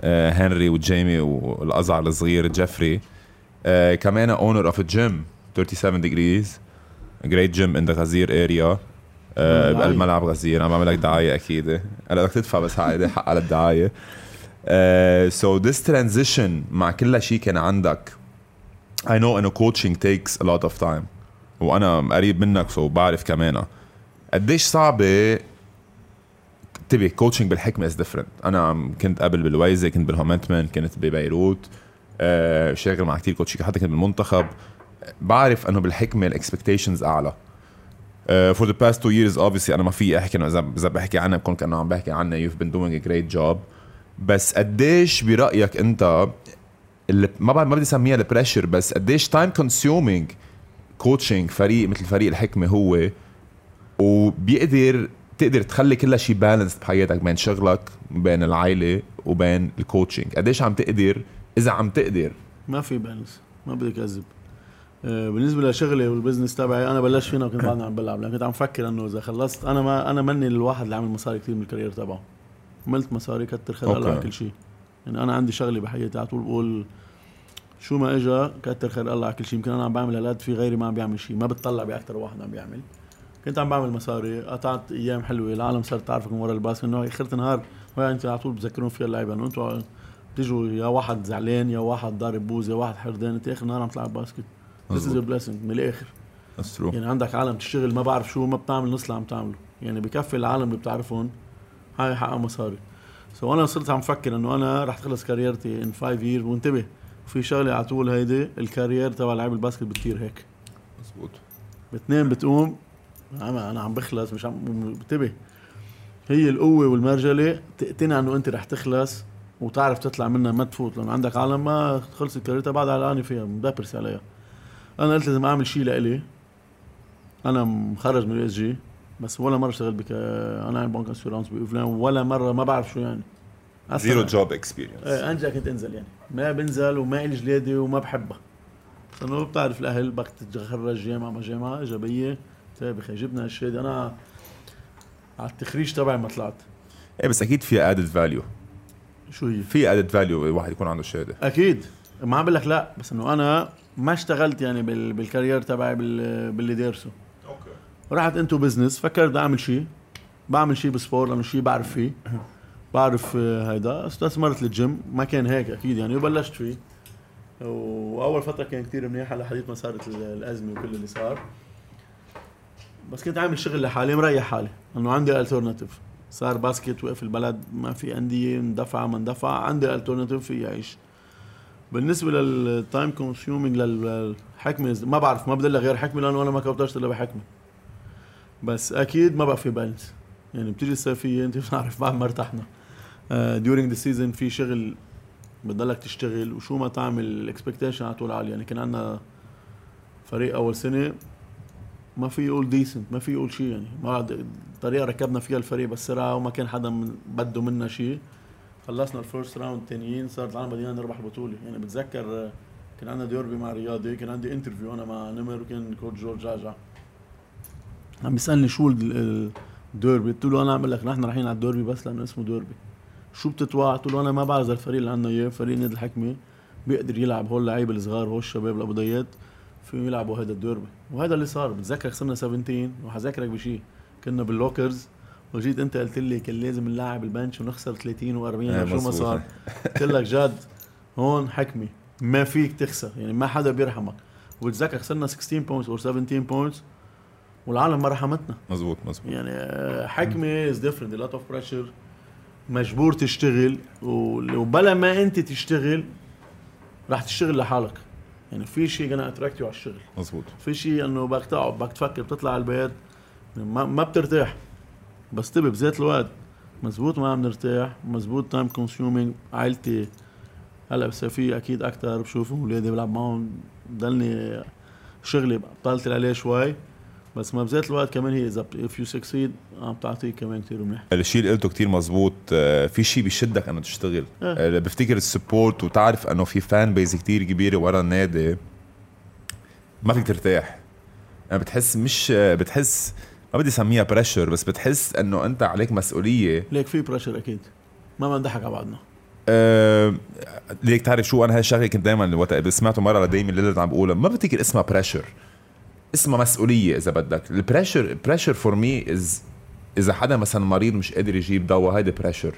uh, هنري وجيمي والاصغر الصغير جيفري. Uh, كمان owner of gym 37 degrees a great gym in the غزير area uh, دعاية. بقلب ملعب غزير عم بعمل لك دعاية أكيد. هلا بدك تدفع بس هيدي حق على الدعاية. Uh, so this transition مع كل شيء كان عندك I know إنه coaching takes a lot of time. وأنا قريب منك so بعرف كمان قديش صعبة انتبه coaching بالحكمة is different أنا كنت قبل بالويزة كنت بالهومنتمن كنت ببيروت آه شاغل مع كتير coaches حتى كنت بالمنتخب. بعرف إنه بالحكمة ال expectations أعلى. for the past two years obviously أنا ما في أحكي إنه اذا إذا بحكي عنها بكون كأنه عم بحكي عنها you been doing a great job بس قديش برأيك أنت ما بعد ما بدي اسميها ال pressure بس قديش time consuming coaching فريق مثل فريق الحكمة هو وبيقدر تقدر تخلي كل شيء balance بحياتك بين شغلك بين العائله وبين ال coaching قديش عم تقدر؟ إذا عم تقدر. ما في balance ما بدي اكذب آه، بالنسبة لشغلي وال business تبعي أنا بلشت فينا وكنت بعدني عم بلعب لكن كنت عم فكر إنه إذا خلصت أنا ما أنا مني الواحد اللي عمل مصاري كثير من ال career تبعه. عملت مصاري كتر خير الله على okay. كل شيء يعني أنا عندي شغلي بحياتي على طول بقول شو ما اجى كتر خير الله على كل شيء يمكن أنا عم بعمل هالقد في غيري ما عم بيعمل شيء ما بتطلع باكثر واحد عم بيعمل. كنت عم بعمل مصاري قطعت أيام حلوة العالم صارت تعرفك من ورا ال basket إنه اخر النهار أنت على طول بتذكرون فيها اللعيبة إنه أنتوا بتيجوا يا واحد زعلان يا واحد ضارب بوز يا واحد حردان أنت آخر النهار عم تلعب basket. This is a مزبوط. blessing من الآخر. يعني عندك عالم تشتغل ما بعرف شو ما بتعمل نص اللي عم تعمله. يعني بكفي العالم اللي بتعرفهم هاي حقق مصاري so أنا صرت عم فكر إنه أنا رح تخلص كاريرتي in 5 year وانتبه في شغلة على طول هيدي ال career تبع لعيب ال basket بكتير هيك. مزبوط باثنين بتقوم أنا أنا عم بخلص مش عم انتبه. هي القوة والمرجلة تقتنع إنه أنت رح تخلص وتعرف تطلع منها ما تفوت لأنه عندك عالم ما خلصت كاريرتها بعد علقانه فيها مدبرس عليها. أنا قلت لازم أعمل شيء لإلي. أنا مخرج من الإس جي. بس ولا مرة اشتغلت بك أنا عن بنك اسيورانس بايفلان ولا مرة ما بعرف شو يعني. زيرو جوب اكسبيرينس إيه انجا كنت أنزل يعني. ما بنزل وما إلي جلادي وما بحبها. بس انه بتعرف الأهل بدك تتخرج جامعة ما جامعة إيجابية. طيب أخي جبنا هالشهاده أنا على التخريج تبعي ما طلعت. إيه بس أكيد في added value شو هي؟ في added value الواحد يكون عنده شهادة. أكيد. ما عم بقول لك لا بس إنه أنا ما اشتغلت يعني بال... بال career تبعي بال... باللي دارسه. okay. رحت into business فكرت بدي أعمل شيء. بعمل شيء ب sport لأنه شيء بعرف فيه. بعرف آه، هيدا. استثمرت الجيم ما كان هيك أكيد يعني وبلشت فيه. وأول فترة كان كتير منيح. على حديث ما صارت ال- الأزمة وكل اللي صار. بس كنت عامل شغل لحالي مريح حالي. انه عندي alternative صار basket وقف البلد ما في أندية اندفع ما اندفع. عندي alternative في يعيش بالنسبة لل time consuming للحكمة ما بعرف ما بدل غير حكمة لأنه أنا ما كوبترت إلا بحكمة. بس أكيد ما بقى في balance يعني بتيجي الصيفية أنت بتعرف بعد ما ارتحنا. during the season في شغل بتضلك تشتغل وشو ما تعمل ال expectation على طول عالية. يعني كان عندنا فريق أول سنة ما في يقول decent ما في يقول شيء يعني. ما الطريقة ركبنا فيها الفريق بالسرعة وما كان حدا من بده منا شيء. خلصنا ال first round الثانيين صارت العالم بدينا نربح البطوله يعني بتذكر آه، كان عندنا ديربي مع رياضي كان عندي interview أنا مع نمر وكان coach جورج جعجع عم بيسألني شو ال- ال- الديربي؟ قلت له أنا عم لك نحن رايحين على الديربي بس لأنه اسمه ديربي. شو بتتوقع؟ قلت له أنا ما بعرف إذا الفريق اللي عندنا إياه فريق نادي الحكمة بيقدر يلعب هول اللعيبه الصغار هول الشباب القبضايات فيهم يلعبوا هذا الديربي. وهذا اللي صار بتذكر خسرنا 17 وحذكرك بشيء كنا بال lockers. وجيت أنت قلت لي كان لازم نلاعب ال bench ونخسر 30 و40 إيه، شو ما. صار. قلت لك جد هون حكمي ما فيك تخسر يعني ما حدا بيرحمك. وبتذكر خسرنا 16 points أو 17 points والعالم ما رحمتنا. مزبوط مزبوط يعني حكمه is different lot of pressure مجبور تشتغل ولو بلا ما انت تشتغل راح تشتغل لحالك. يعني في شيء attract you على الشغل. مزبوط في شيء إنه بدك تقعد بدك تفكر بتطلع على البيت ما, ما بترتاح. بس تبي بذات الوقت مزبوط ما عم نرتاح مزبوط time consuming عائلتي. هلأ بالصيفية أكيد أكثر بشوفهم أولادي بلعب معهم ضلني شغلي بطلت عليه شوي. بس ما بذات الوقت كمان هي إذا if you succeed عم تعطيك كمان كثير منيح. الشيء اللي قلته كتير مزبوط آه، في شيء بيشدك إنه تشتغل. إيه. آه، بفتكر ال sport وتعرف إنه في fan base كتير كبيرة ورا النادي ما فيك ترتاح. يعني بتحس مش آه، بتحس ما بدي أسميها pressure بس بتحس إنه أنت عليك مسؤولية. ليك في pressure أكيد. ما بدنا نضحك على بعضنا. أه ليك تعرف شو؟ أنا هالشغله كنت دائما وقت سمعته مرة لدايما ليلة عم بقولها. ما بفتكر اسمها pressure اسمها مسؤولية إذا بدك. ال pressure pressure for me is إذا حدا مثلا مريض مش قادر يجيب دواء هيدا pressure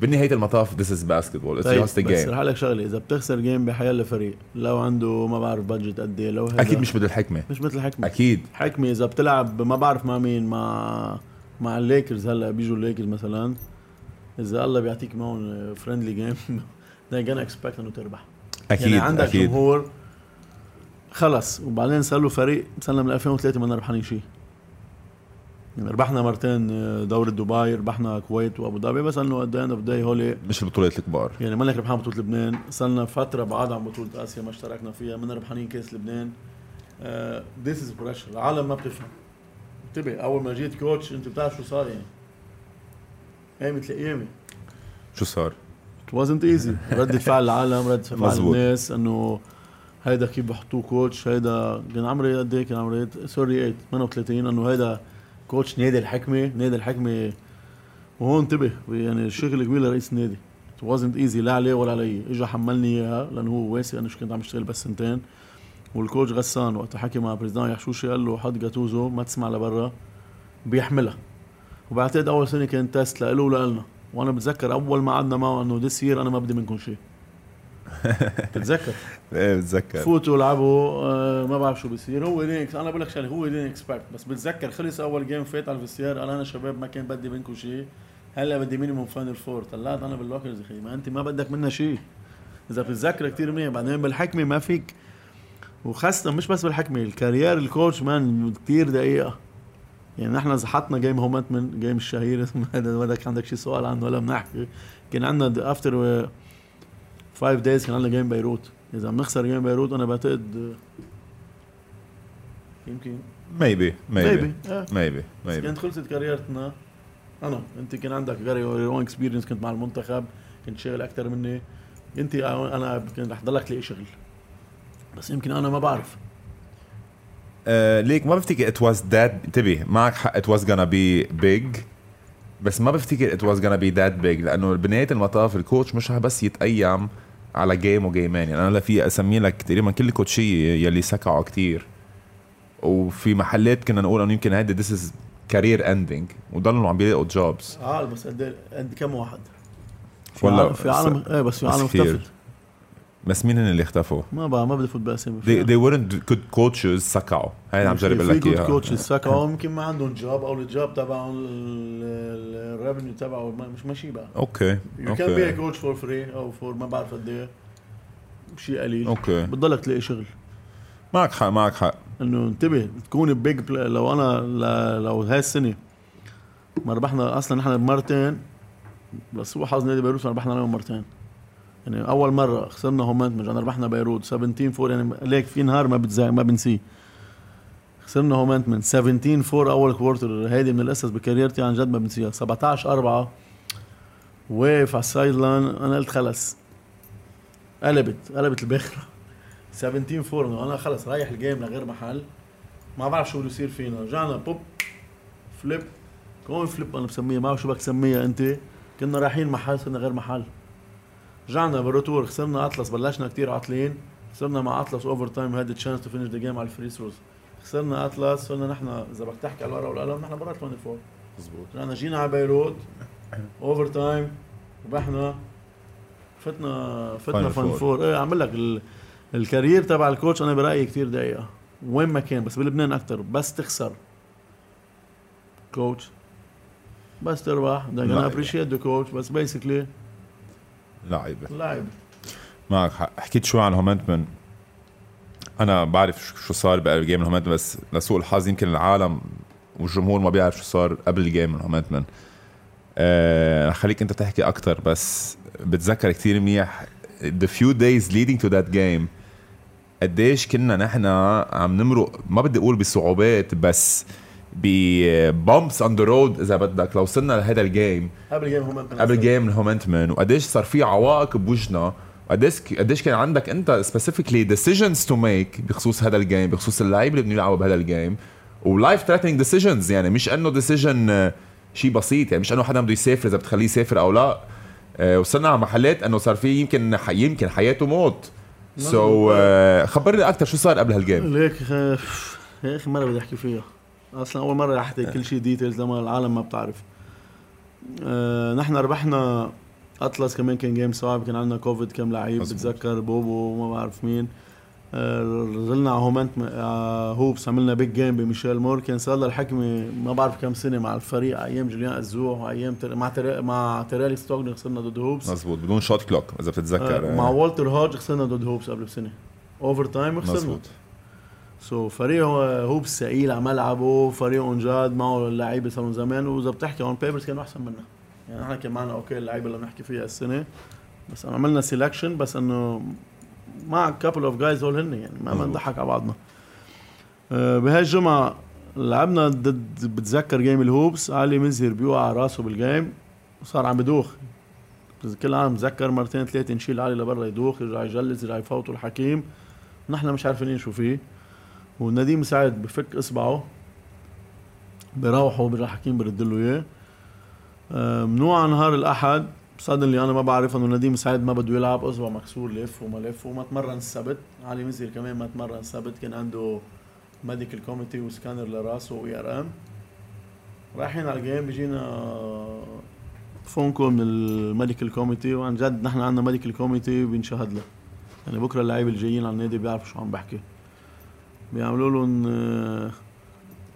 بالنهاية المطاف this is basketball it's just بس game رح لك شغلة إذا بتخسر game بحيلا فريق لو عنده ما بعرف budget قد إيه لو هيدا أكيد مش مثل الحكمه مش مثل حكمة. أكيد. حكمي إذا بتلعب ما بعرف مع مين مع مع الليكرز هلا بيجوا الليكرز مثلا إذا الله بيعطيك معهم friendly game they gonna expect إنه تربح. أكيد يعني عندك أكيد. جمهور خلص وبعدين صار له فريق صار من 2003 ما ربحانين شيء يعني ربحنا مرتين آه، دوري دبي ربحنا الكويت وأبو ظبي بس انه at the end of the day هولي مش البطولات الكبار. يعني مالك ربحان بطولة لبنان. صرنا فترة بعاد عن بطولة آسيا ما اشتركنا فيها من ربحانين كاس لبنان. this is pressure العالم ما بتفهم. انتبه أول ما جيت coach انت بتعرف شو صار يعني. أيام مثل ايامي شو صار؟ It wasn't easy. ردة فعل العالم ردة فعل. الناس إنه هيدا كيف بحطوه coach هيدا كان عمري قد إيه؟ كان عمري sorry 38 إنه هيدا coach نادي الحكمة نادي الحكمة. وهون انتبه يعني الشغل كبير لرئيس النادي. It wasn't easy لا عليه ولا علي. اجى حملني إياها لأنه هو واثق شو كنت عم اشتغل بس سنتين. وال coach غسان وقت حكي مع président يحشوشي قال له حط جاتوزو ما تسمع لبرا بيحملها. وبعتقد أول سنة كان test لإله ولنا وأنا بتذكر أول ما قعدنا معه إنه this year أنا ما بدي منكم شيء. بتذكر إيه بتذكر. فوتوا لعبوا آه ما بعرف شو بيصير. he didn't أنا بقول لك شغلة he didn't expect بس بتذكر خلص أول game فات على ال vestiaire قال أنا شباب ما كان بدي منكم شيء. هلأ بدي minimum final four طلعت أنا بال lockers أخي. ما أنت ما بدك منا شيء. إذا بتتذكر كثير منيح. بعدين بالحكمة ما فيك. وخاصة مش بس بالحكمة ال career ال coach man كثير دقيقة. يعني نحن زحطنا game هومنتمن game الشهير هذا بدك عندك شي سؤال عنه ولا بنحكي. كان عندنا after five days كان عندنا game بيروت إذا بنخسر game بيروت أنا بعتقد يمكن maybe maybe maybe. maybe كانت خلصت careerتنا. أنا أنت كان عندك very own experience كنت مع المنتخب كنت شغل أكثر مني. أنت أنا كان رح ضلك تلاقي شغل. بس يمكن أنا ما بعرف. آه، ليك ما بفتكر it was that انتبه معك حق it was gonna be big بس ما بفتكر it was gonna be that big لأنه بنهاية المطاف ال coach مش رح بس يتقيم على game و gameين يعني. أنا لا في اسمي لك تقريبا كل ال coachيه يلي سكعوا كتير. وفي محلات كنا نقول إنه يمكن هيدي this is career ending وضلوا عم بيلاقوا jobs آه بس قد قد كم واحد؟ في ولا عالم في عالم إيه بس في عالم. اختفت بس مين هن اللي اختفوا؟ ما بقى ما بدي فوت باسامي they, they weren't good coaches سكعوا. هاي اللي عم جرب أقول لك إياها. كوتش سكعوا. يمكن ما عندهم جوب أو الجوب تبعهم الريفنيو تبعه مش ماشي بقى. أوكي يو كان بي كوتش فور فري أو فور ما بعرف قد إيه. شيء قليل. أوكي بتضلك تلاقي شغل. معك حق معك حق. إنه انتبه تكون بيج لو أنا لو هاي السنة ما ربحنا أصلا نحن بمرتين بس هو حظ نادي بيروت ما ربحنا عليهم مرتين. يعني أول مرة خسرنا هومنتمن مجانا ربحنا بيروت. 17 4 يعني ليك في نهار ما بنسى ما بنسيه. خسرنا هومنتمن 17 4 أول quarter هيدي من القصص ب career تي عن جد ما بنسيها. 17 4 واقف على ال sideline. أنا قلت خلص. قلبت قلبت الباخره 17 4 انه أنا خلص رايح ال game لغير محل. ما بعرف شو بده يصير فينا. رجعنا بوب فليب. كون فليب أنا بسميها ما بعرف شو بدك تسميها أنت. كنا رايحين محل صرنا غير محل. رجعنا بالروتور خسرنا أطلس بلشنا كتير عاطلين. خسرنا مع أطلس اوفر تايم هاد تشانس تو فينيش ذا جيم على الفري ثروز خسرنا أطلس صرنا نحن إذا بدك تحكي على الورقة والقلم نحن برا 24 مزبوط رجعنا جينا على بيروت اوفر تايم ربحنا فتنا فتنا فان. فور إيه عم لك ال- ال career تبع ال coach أنا برأيي كثير دقيقة. وين ما كان بس بلبنان أكثر بس تخسر. coach بس تربح. بدك لا. أنا appreciate the coach بس basically لعيبة. لاعب معك حق. حكيت شوي عن هومنتمن. أنا بعرف شو- صار ب game الهومنتمن بس لسوء الحظ يمكن العالم والجمهور ما بيعرف شو صار قبل ال game الهومنتمن آه خليك أنت تحكي أكتر بس بتذكر كتير منيح the few days leading to that game قديش كنا نحن عم نمرق ما بدي أقول بصعوبات بس ب bumps on the road إذا بدك لو وصلنا لهذا ال game قبل game هم قبل game الهومنتمن وقديش صار في عوائق بوجهنا. قديش قديش كان عندك أنت specifically decisions to make بخصوص هذا ال game بخصوص اللعيبة اللي بدهم يلعبوا بهذا ال game و life threatening decisions يعني مش إنه decision شيء بسيط. يعني مش إنه حدا بده يسافر إذا بتخليه يسافر أو لا. آه، وصلنا على محلات إنه صار في يمكن ح- يمكن حياته موت. سو so, خبرني أكثر شو صار قبل هالجيم ليك يا أخي مره بدي أحكي فيها. أصلا أول مرة رح أحكي كل شيء ديتيلز لما العالم ما بتعرف. آه نحن ربحنا أطلس كمان كان جيم صعب كان عندنا كوفيد كم لعيب. بتذكر بوبو وما بعرف مين. آه، نزلنا على هومنت آه هوبس عملنا بيج جيم بميشيل مور. كان صار لها الحكمة ما بعرف كم سنة مع الفريق أيام جوليان أزوح وايام تر... مع تر... مع تيرالي ستوكن خسرنا ضد هوبس. مزبوط بدون shot clock إذا بتتذكر. آه مع والتر هوج خسرنا ضد هوبس قبل بسنة. overtime وخسرنا مزبوط so, فريق هوبس ثقيل على ملعبه فريق عن جد معه اللعيبه صاروا زمان. وإذا بتحكي on papers كانوا أحسن منا. يعني نحن كان معنا okay اللعيبة اللي بنحكي فيها السنة بس عملنا selection بس إنه مع couple of guys هول هن يعني ما بنضحك على بعضنا. أه بهاي الجمعه لعبنا ضد بتذكر game الهوبس. علي مزهر بيوقع راسه بال game وصار عم بدوخ كل العالم بتذكر مرتين ثلاثة نشيل علي لبرا يدوخ يرجع يجلس يرجع يفوتوا الحكيم. نحن مش عارفين شو فيه. ونديم سعيد بفك إصبعه بروحوا بيرجع حكيم برد له إياه. آه، ممنوع نهار الأحد صدق اللي أنا ما بعرف إنه نديم سعيد ما بده يلعب اصبع مكسور لف وما لف وما تمرن السبت. علي مزهر كمان ما تمرن السبت كان عنده medical committee و scanner لراسه و IRM. رايحين على ال game بيجينا phone call من ال medical committee وعن جد نحن عندنا medical committee بينشهد له. يعني بكرة اللعيبة الجايين على النادي بيعرفوا شو عم بحكي. بيعملوا لهم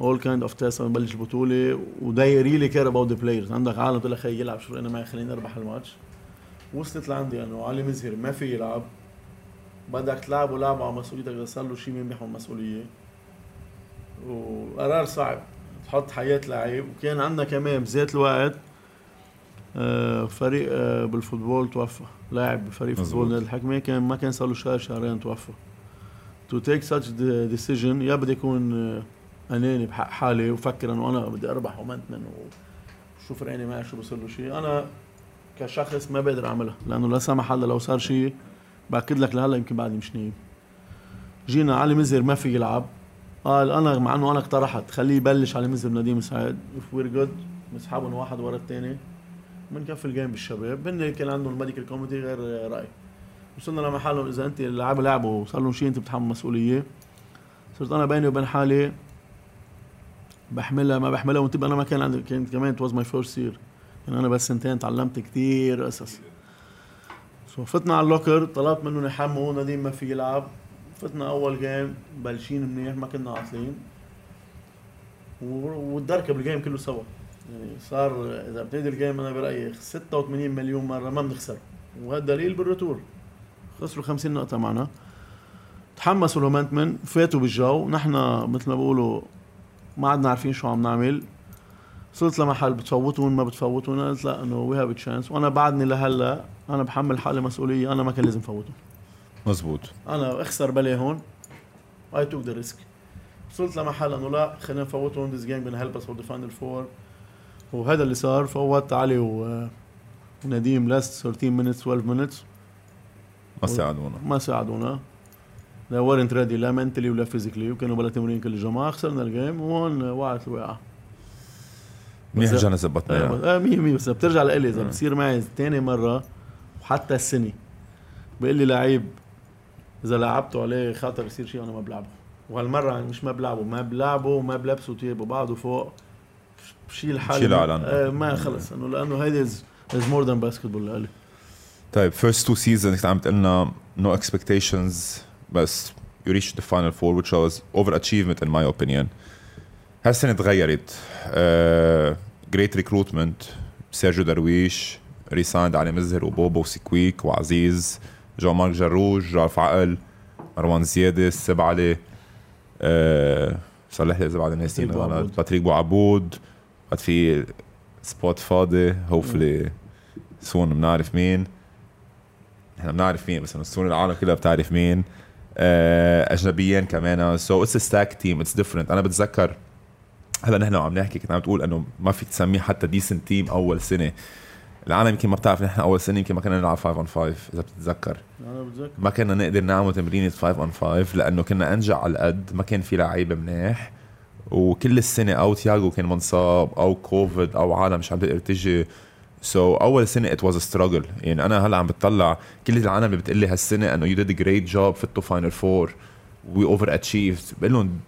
all kind of test نبلش البطوله و they really care about the players عندك عالم بتقول لك خي يلعب شو أنا معي؟ خليني أربح الماتش. وصلت لعندي انه علي مزهر ما في يلعب. بدك تلعبه لعبه على مسؤوليتك إذا صار له شيء مين بيحمل مسؤولية؟ وقرار صعب. تحط حياة لعيب. وكان عندنا كمان بذات الوقت آه، فريق آه، بال football توفى. لاعب بفريق football نادي الحكمة كان ما كان صار له شهر شهرين توفى. to take such decision يا بدي يكون آه، أناني بحق حالي وفكر انه أنا بدي أربح هومنتمن وشو فرقاني معي شو بصير له شيء. أنا كشخص ما بقدر أعملها لأنه لا سمح الله لو صار شيء بأكد لك لهلا يمكن بعدي مش نايم جينا علي مزهر ما في يلعب قال أنا مع إنه أنا اقترحت خليه يبلش علي مزهر نديم سعيد if we're good نسحبهم واحد ورا الثاني بنكفي ال game بالشباب هن كان عندهم ال medical committee غير راي وصلنا لمحل إذا أنت اللعيبه لعبوا وصار لهم شيء أنت بتحمل مسؤولية. صرت أنا بيني وبين حالي بحملها ما بحملها وأنت أنا ما كان عندي كانت كمان it was my first year يعني أنا بس سنتين تعلمت كثير قصص سو فتنا على اللوكر طلبت منهم يحموا نديم ما في يلعب. فتنا أول جيم بلشين منيح ما كنا عاطلين. والدركه بالجيم كله سوا. يعني صار إذا بتبتدي الجيم أنا برأيي 86 مليون مرة ما بنخسر. وهذا دليل بالرتور. خسروا 50 نقطة معنا. تحمسوا المنتمن فاتوا بالجو. نحن مثل ما بقولوا ما عدنا عارفين شو عم نعمل. وصلت لمحل بتفوتون ما بتفوتون قلت لا إنه وي هاف تشانس وأنا بعدني لهلا أنا بحمل حالي مسؤولية. أنا ما كان لازم فوتهم مزبوط. أنا أخسر بلا هون. I took the risk وصلت لمحل إنه لا خلينا نفوتهم this game help us for the final four. وهذا اللي صار. فوت علي و ونديم last 13 minutes 12 minutes. ما ساعدونا. ما ساعدونا. لا weren't ready لا mentally ولا physically وكانوا بلا تمرين كل الجماعه خسرنا ال game وهون وقعت الوقعه منيح رجعنا زبطنا آه 100 100 بس. بترجع لإلي إذا بتصير معي ثاني مرة وحتى السنة. بيقول لي لعيب إذا لعبته عليه خاطر يصير شيء أنا ما بلعبه. وهالمرة مش ما بلعبه. ما بلعبه وما بلبسه تياب وبعده فوق. بشيل حالي. بشيل على آه ما خلص. انه لأنه هيدي is more than basketball لإلي. طيب first two seasons عم تقلنا no expectations بس you reached the final four which was overachievement in my opinion. هالسنة تغيرت. great recruitment سيرجيو درويش re-signed علي مزهر وبوبو وسكويك وعزيز جو مارك جروج رالف عقل مروان زيادة السب علي أه صلح لي اذا بعد ناسيين باتريك. باتريك بوعبود. بعد في spot فاضي hopefully soon بنعرف مين. إحنا بنعرف مين بس soon العالم كلها بتعرف مين. آه، أجنبيين كمان. so it's stacked team it's different أنا بتذكر هلا نحن وعم نحكي كنت عم تقول إنه ما فيك تسميه حتى decent team أول سنة. العالم يمكن ما بتعرف نحن أول سنة يمكن ما كنا نلعب 5 on 5 إذا بتتذكر. أنا بتذكر. ما كنا نقدر نعمل تمرينة 5 on 5 لأنه كنا أنجع على القد ما كان في لعيبة منيح. وكل السنة أو تياجو كان منصاب أو كوفيد أو عالم مش عم تقدر تجي. so so, أول سنة it was struggle يعني أنا هلأ عم بتطلع كل العالم اللي لي هالسنة إنه you did great job فتوا final four we overachieved بقول لهم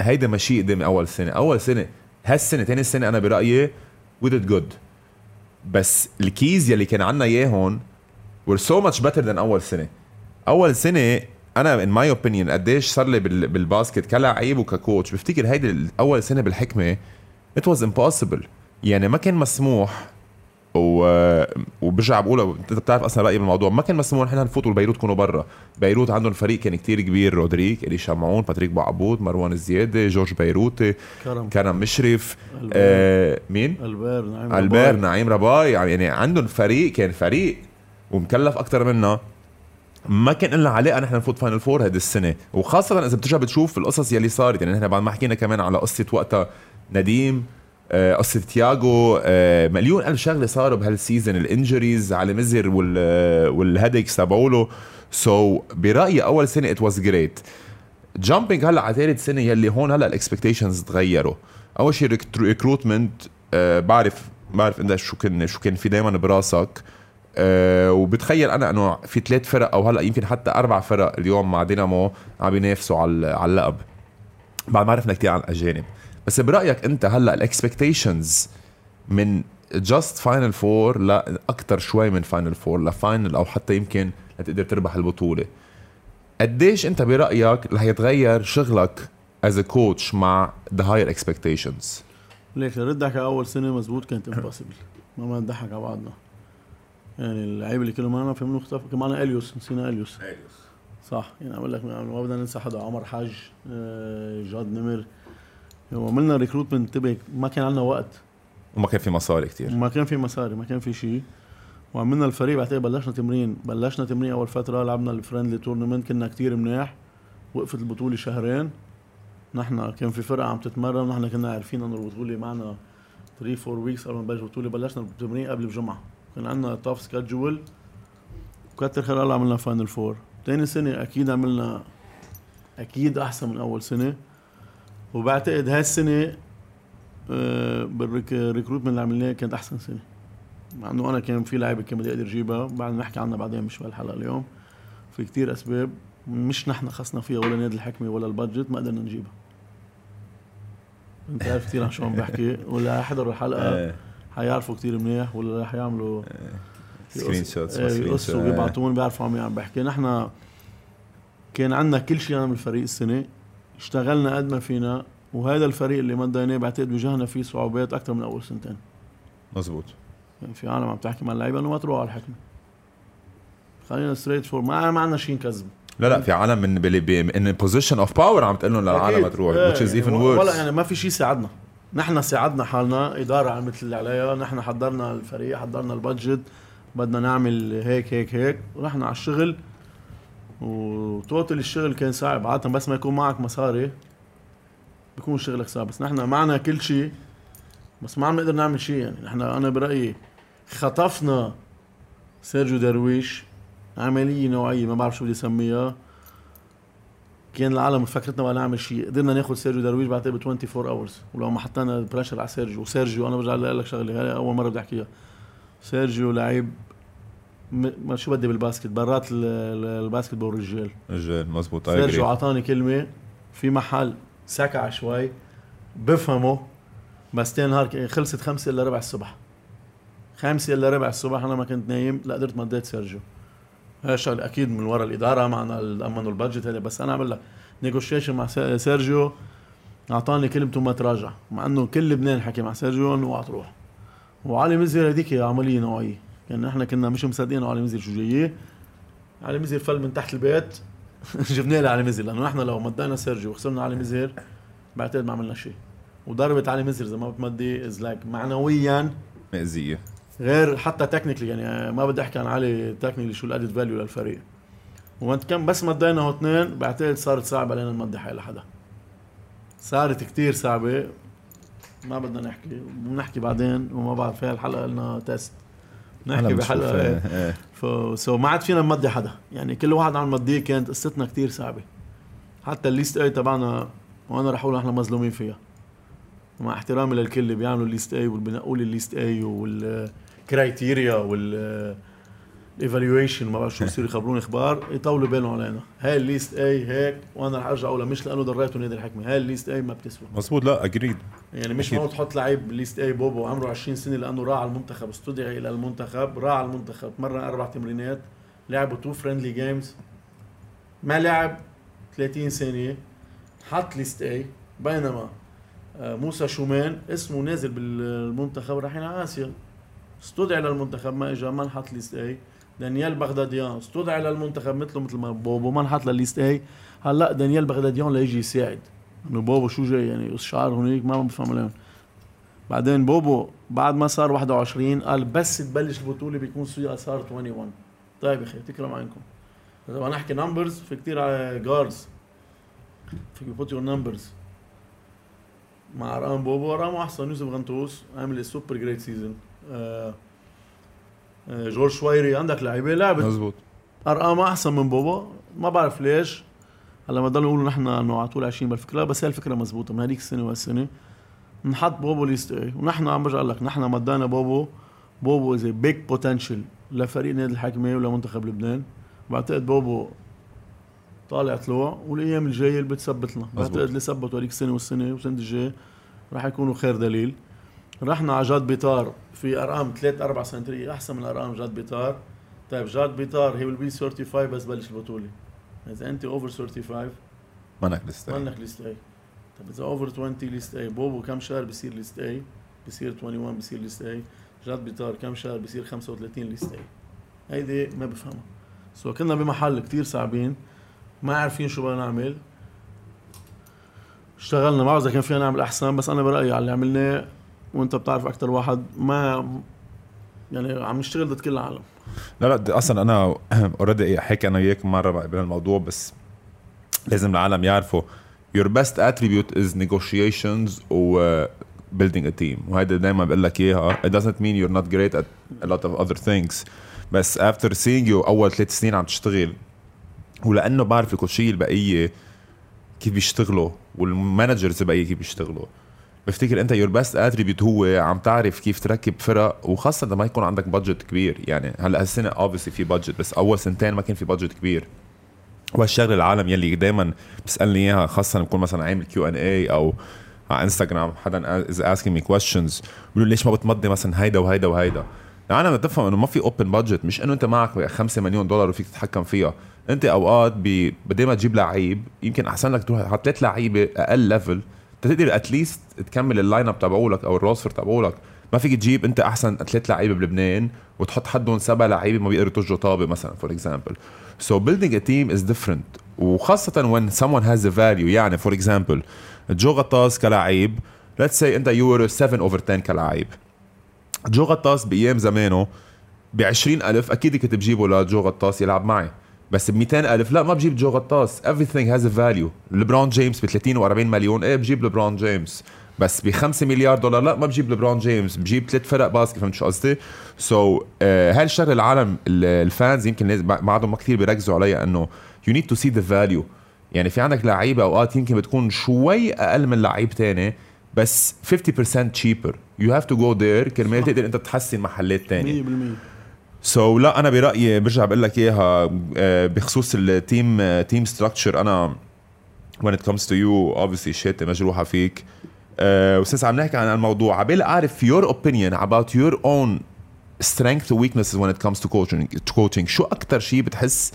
هيدا ماشي قدامي أول سنة. أول سنة هالسنة ثاني سنة أنا برأيي we did good بس ال keys يلي كان عنا اياهم were so much better than أول سنة. أول سنة أنا in my opinion قديش صار لي بال- بال basket كلاعب وك coach. بفتكر هيدي أول سنة بالحكمة it was impossible. يعني ما كان مسموح و... وبرجع بقول أنت بتعرف أصلا رأيي بالموضوع. ما كان مسموح نحن نفوتوا بيروت كونوا برا. بيروت عندهم فريق كان كتير كبير رودريك الي شمعون باتريك بوعبود مروان الزيادة جورج بيروتي كرم. كرم مشرف البير آه مين؟ البير نعيم البير رباي. نعيم رباي يعني عندهم فريق كان فريق ومكلف أكثر منا. ما كان لنا علاقة نحن نفوت final four هذه السنة. وخاصة إذا بترجع بتشوف القصص يلي صارت. يعني نحن بعد ما حكينا كمان على قصة وقتها نديم آه، قصة تياجو آه، مليون ألف شغلة صاروا بهال season ال injuries على مزر وال وال headaches تبعوله. so so, برأيي أول سنة it was great jumping هلأ على ثالث سنة يلي هون هلأ ال expectations تغيروا. أول شيء recruitment بعرف بعرف إنت شو كان شو كان في دائما براسك. أه وبتخيل أنا إنه في ثلاث فرق أو هلأ يمكن حتى أربع فرق اليوم مع دينامو عم بينافسوا على على اللقب. بعد ما عرفنا كثير عن الأجانب. بس برأيك أنت هلأ ال expectations من just final four لاكثر شوي من final four ل final أو حتى يمكن لتقدر تربح البطولة. قديش أنت برأيك رح يتغير شغلك as a coach مع the higher expectations like ردك على أول سنة مزبوط كانت impossible ما ما نضحك على بعضنا. يعني اللعيبه اللي كانوا معنا في منه اختفى كان معنا اليوس نسينا اليوس صح. يعني أقول لك ما بدنا ننسى حدا عمر حاج آه، جاد نمر. وعملنا recruitment انتبه ما كان عندنا وقت. وما كان في مصاري كتير. ما كان في مصاري ما كان في شيء. وعملنا الفريق بعتقد بلشنا تمرين. بلشنا تمرين أول فترة لعبنا ال friendly tournament كنا كتير منيح. وقفت البطولة شهرين. نحن كان في فرقة عم تتمرن ونحن كنا عارفين إنه البطولة معنا 3 4 weeks قبل ما نبلش البطوله بلشنا التمرين قبل بجمعه كان عندنا tough schedule وكتر خير الله عملنا final four تاني سنة أكيد عملنا أكيد أحسن من أول سنة. وبعتقد هاي السنة آه، بال recruitment اللي عملناه كانت أحسن سنة. مع إنه أنا كان في لعيبة كان بدي أقدر أجيبها. بعد نحكي عنها بعدين مش بهالحلقة اليوم. في كتير أسباب مش نحن خصنا فيها ولا نادي الحكمة ولا ال budget ما قدرنا نجيبها. أنت عارف كثير عن شو عم بحكي. ولا يحضروا الحلقة. إيه. حيعرفوا كتير منيح ولا رح يعملوا screenshots يقصوا ويبعتون بيعرفوا عم عم بحكي نحن كان عندنا كل شيء نعمل الفريق السنة. اشتغلنا قد ما فينا وهذا الفريق اللي مضيناه بعتقد واجهنا فيه صعوبات أكثر من أول سنتين. مزبوط يعني في عالم عم تحكي مع اللعيبة إنه ما تروح على الحكمة. خلينا straightforward ما ما عندنا شيء نكذب. لا لا في عالم من in position of power عم تقول لهم للعالم. تروح إيه، which is even يعني ولا worse. يعني ما في شيء ساعدنا. نحن ساعدنا حالنا إدارة عملت اللي عليها نحن حضرنا الفريق حضرنا البادجت بدنا نعمل هيك هيك هيك ورحنا على الشغل. وتوتل الشغل كان صعب. عاده بس ما يكون معك مصاري بيكون شغلك صعب. بس نحن معنا كل شيء بس ما عم نقدر نعمل شيء يعني. نحن أنا برأيي خطفنا سيرجيو درويش عملية نوعية ما بعرف شو بدي أسميها. كان العالم فكرتنا ولا نعمل شيء. قدرنا ناخذ سيرجيو درويش بعتقد ب 24 hours ولو ما حطينا pressure على سيرجيو. وسيرجيو أنا برجع لك شغلة هاي أول مرة بدي أحكيها. سيرجيو لعيب ما شو بدي بال basket؟ برات ال- ال- ال basketball الرجال رجال مزبوط سيرجيو. اعطاني كلمة في محل سكع شوي بفهمه بس تاني نهار خلصت خمسة إلا ربع الصبح. خمسة إلا ربع الصبح أنا ما كنت نايم لا قدرت مضيت سيرجيو. شغله أكيد من ورا الإدارة معنا امنوا ال budget هذا بس أنا عمل لك negotiation مع سي- سيرجيو اعطاني كلمته ما تراجع مع إنه كل لبنان حكي مع سيرجيو إنه اوعى تروح. وعلي مزير هذيك عملية نوعية. كان نحن كنا مش مصدقين علي مزهر شو جاية علي مزهر فل من تحت البيت. جبنا له علي مزهر لأنه نحن لو مضينا سيرجيو وخسرنا علي مزهر بعتقد ما عملنا شيء. وضربت علي مزهر إذا ما بتمضي it's like معنويا مأذية. غير حتى technically يعني ما بدي أحكي عن علي technically شو ال added value للفريق. وانت كم بس مضينا هو اثنين بعتقد صارت صعبة علينا نمضي حي لحدا. صارت كتير صعبة. ما بدنا نحكي بنحكي بعدين وما بعرف هاي الحلقة لنا test نحكي بحلقة إيه. إيه. ف so ما عاد فينا نمضي حدا يعني كل واحد عم نمضيه كانت قصتنا كتير صعبة حتى ال list A تبعنا وأنا رح أقول نحن مظلومين فيها مع احترامي للكل اللي بيعملوا ال list A والبنقول ال list A وال criteria وال evaluation ما بعرف شو بصير يخبروني إخبار يطولوا بالهم علينا. هاي ال list A هيك وأنا رح أرجع أقولها مش لأنه ضرت نادي الحكمه هاي ال list A ما بتسوى. مزبوط لا agreed يعني مش. معقول تحط لعيب list A بوبو عمره 20 سنة لأنه راح على المنتخب استدعي إلى المنتخب راح على المنتخب مرن أربع تمرينات لعبوا two friendly games ما لعب 30 سنه حط list A بينما آه، موسى شومان اسمه نازل بالمنتخب رايحين على اسيا استدعي للمنتخب ما اجى ما انحط list A دانيال بغداديان. استدعي للمنتخب مثله مثل ما بوبو ما انحط لل list A هلا دانيال بغداديان ليجي يساعد. إنه بوبو شو جاي؟ يعني شعر هنيك ما بفهم عليهم بعدين بوبو بعد ما صار 21 قال بس تبلش البطولة بيكون صار 21 طيب يا أخي تكرم عينكم. إذا بدنا نحكي numbers في كثير guards فيك put your numbers مع أرقام بوبو ارقامه أحسن. يوسف غنطوس عامل super great season جورج شويري عندك لعيبة لعبت. مزبوط ارقامها أحسن من بوبو. ما بعرف ليش. هلا ما ضلوا يقولوا نحن إنه على طول عايشين بالفكرة. بس هي الفكرة مزبوطة. من هذيك السنة وهالسنه نحط بوبو list A ونحن عم برجع لك. نحن مضينا بوبو. بوبو is big potential لفريق نادي الحكمه ولمنتخب لبنان. بعتقد بوبو طالع طلوع والأيام الجاية اللي بتثبت لنا. بعتقد اللي ثبتوا هذيك السنة والسنة والسنة الجاية راح يكونوا خير دليل. رحنا على جاد بيطار في أرقام ثلاث أربع سنترية أحسن من أرقام جاد بيطار طيب جاد بيطار he will be 35 بس بلش البطولة. إذا أنت over 35 منك لسه منك list A طيب إذا over 20 list A بوبو كم شهر بصير list A بصير 21 بصير list A جاد بيطار كم شهر بصير 35 list A هيدي ما بفهمها. so كنا بمحل كتير صعبين ما عارفين شو بدنا نعمل. اشتغلنا ما بعرف إذا كان فينا نعمل أحسن بس أنا برأيي على اللي عملناه وانت بتعرف أكثر واحد ما يعني عم نشتغل ضد كل العالم. لا لا أصلا أنا already حكي أنا وياك مرة بهالموضوع بس لازم العالم يعرفوا your best attribute is negotiations و uh, building a team. وهيدا دائما بقول لك إياها. It doesn't mean you're not great at a lot of other things. بس after seeing you أول ثلاث سنين عم تشتغل ولأنه بعرف الكوتشيه البقية كيف بيشتغلوا وال managers البقية كيف بيشتغلوا. بفتكر انت your best attribute هو عم تعرف كيف تركب فرق وخاصة لما يكون عندك budget كبير. يعني هلأ هالسنة obviously في budget بس أول سنتين ما كان في budget كبير. وهالشغله العالم يلي دائما بيسالني إياها خاصة بكون مثلا عامل Q&A أو على انستغرام حدا is asking me questions بيقولوا ليش ما بتمضي مثلا هيدا وهيدا وهيدا؟ العالم تفهم إنه ما في open budget مش إنه أنت معك 5 مليون دولار وفيك تتحكم فيها. أنت أوقات بدي ما تجيب لعيب يمكن أحسن لك تروح على ثلاث لعيبة أقل level تقدر at least تكمل ال line up تبعولك أو ال roster تبعولك. ما فيك تجيب أنت أحسن ثلاث لعيبة بلبنان وتحط حدهم سبع لعيبة ما بيقدروا يطجوا طابه مثلا for example so building a team is different وخاصة وين someone has a value يعني for example جو غطاس كلاعب let's say أنت you are 7 over 10 كلاعب. جو غطاس بأيام زمانه ب 20000 أكيد كنت بجيبه لجو غطاس يلعب معي. بس ب 200 ألف. لا ما بجيب جو غطاس. Everything has a value. لبرون جيمس ب 30 و40 مليون. إيه بجيب لبرون جيمس. بس ب 5 مليار دولار. لا ما بجيب لبرون جيمس. بجيب ثلاث فرق basket فهمت شو قصدي؟ so so, uh, هاي الشغله العالم ال fans؟ يمكن بعدهم ما كثير بيركزوا عليها إنه you need to see the value يعني في عندك لعيبة أوقات يمكن بتكون شوي أقل من لعيب تاني بس 50% cheaper. You have to go there. كرمال تقدر أنت تحسن محلات تانية. 100% so so, لا أنا برأيي برجع بقول لك إياها آه، بخصوص ال team team structure أنا when it comes to you obviously شهادتي مجروحة فيك. uh, و since عم نحكي عن الموضوع. عبالي أعرف your opinion about your own strength and weaknesses when it comes to coaching to coaching. شو أكثر شيء بتحس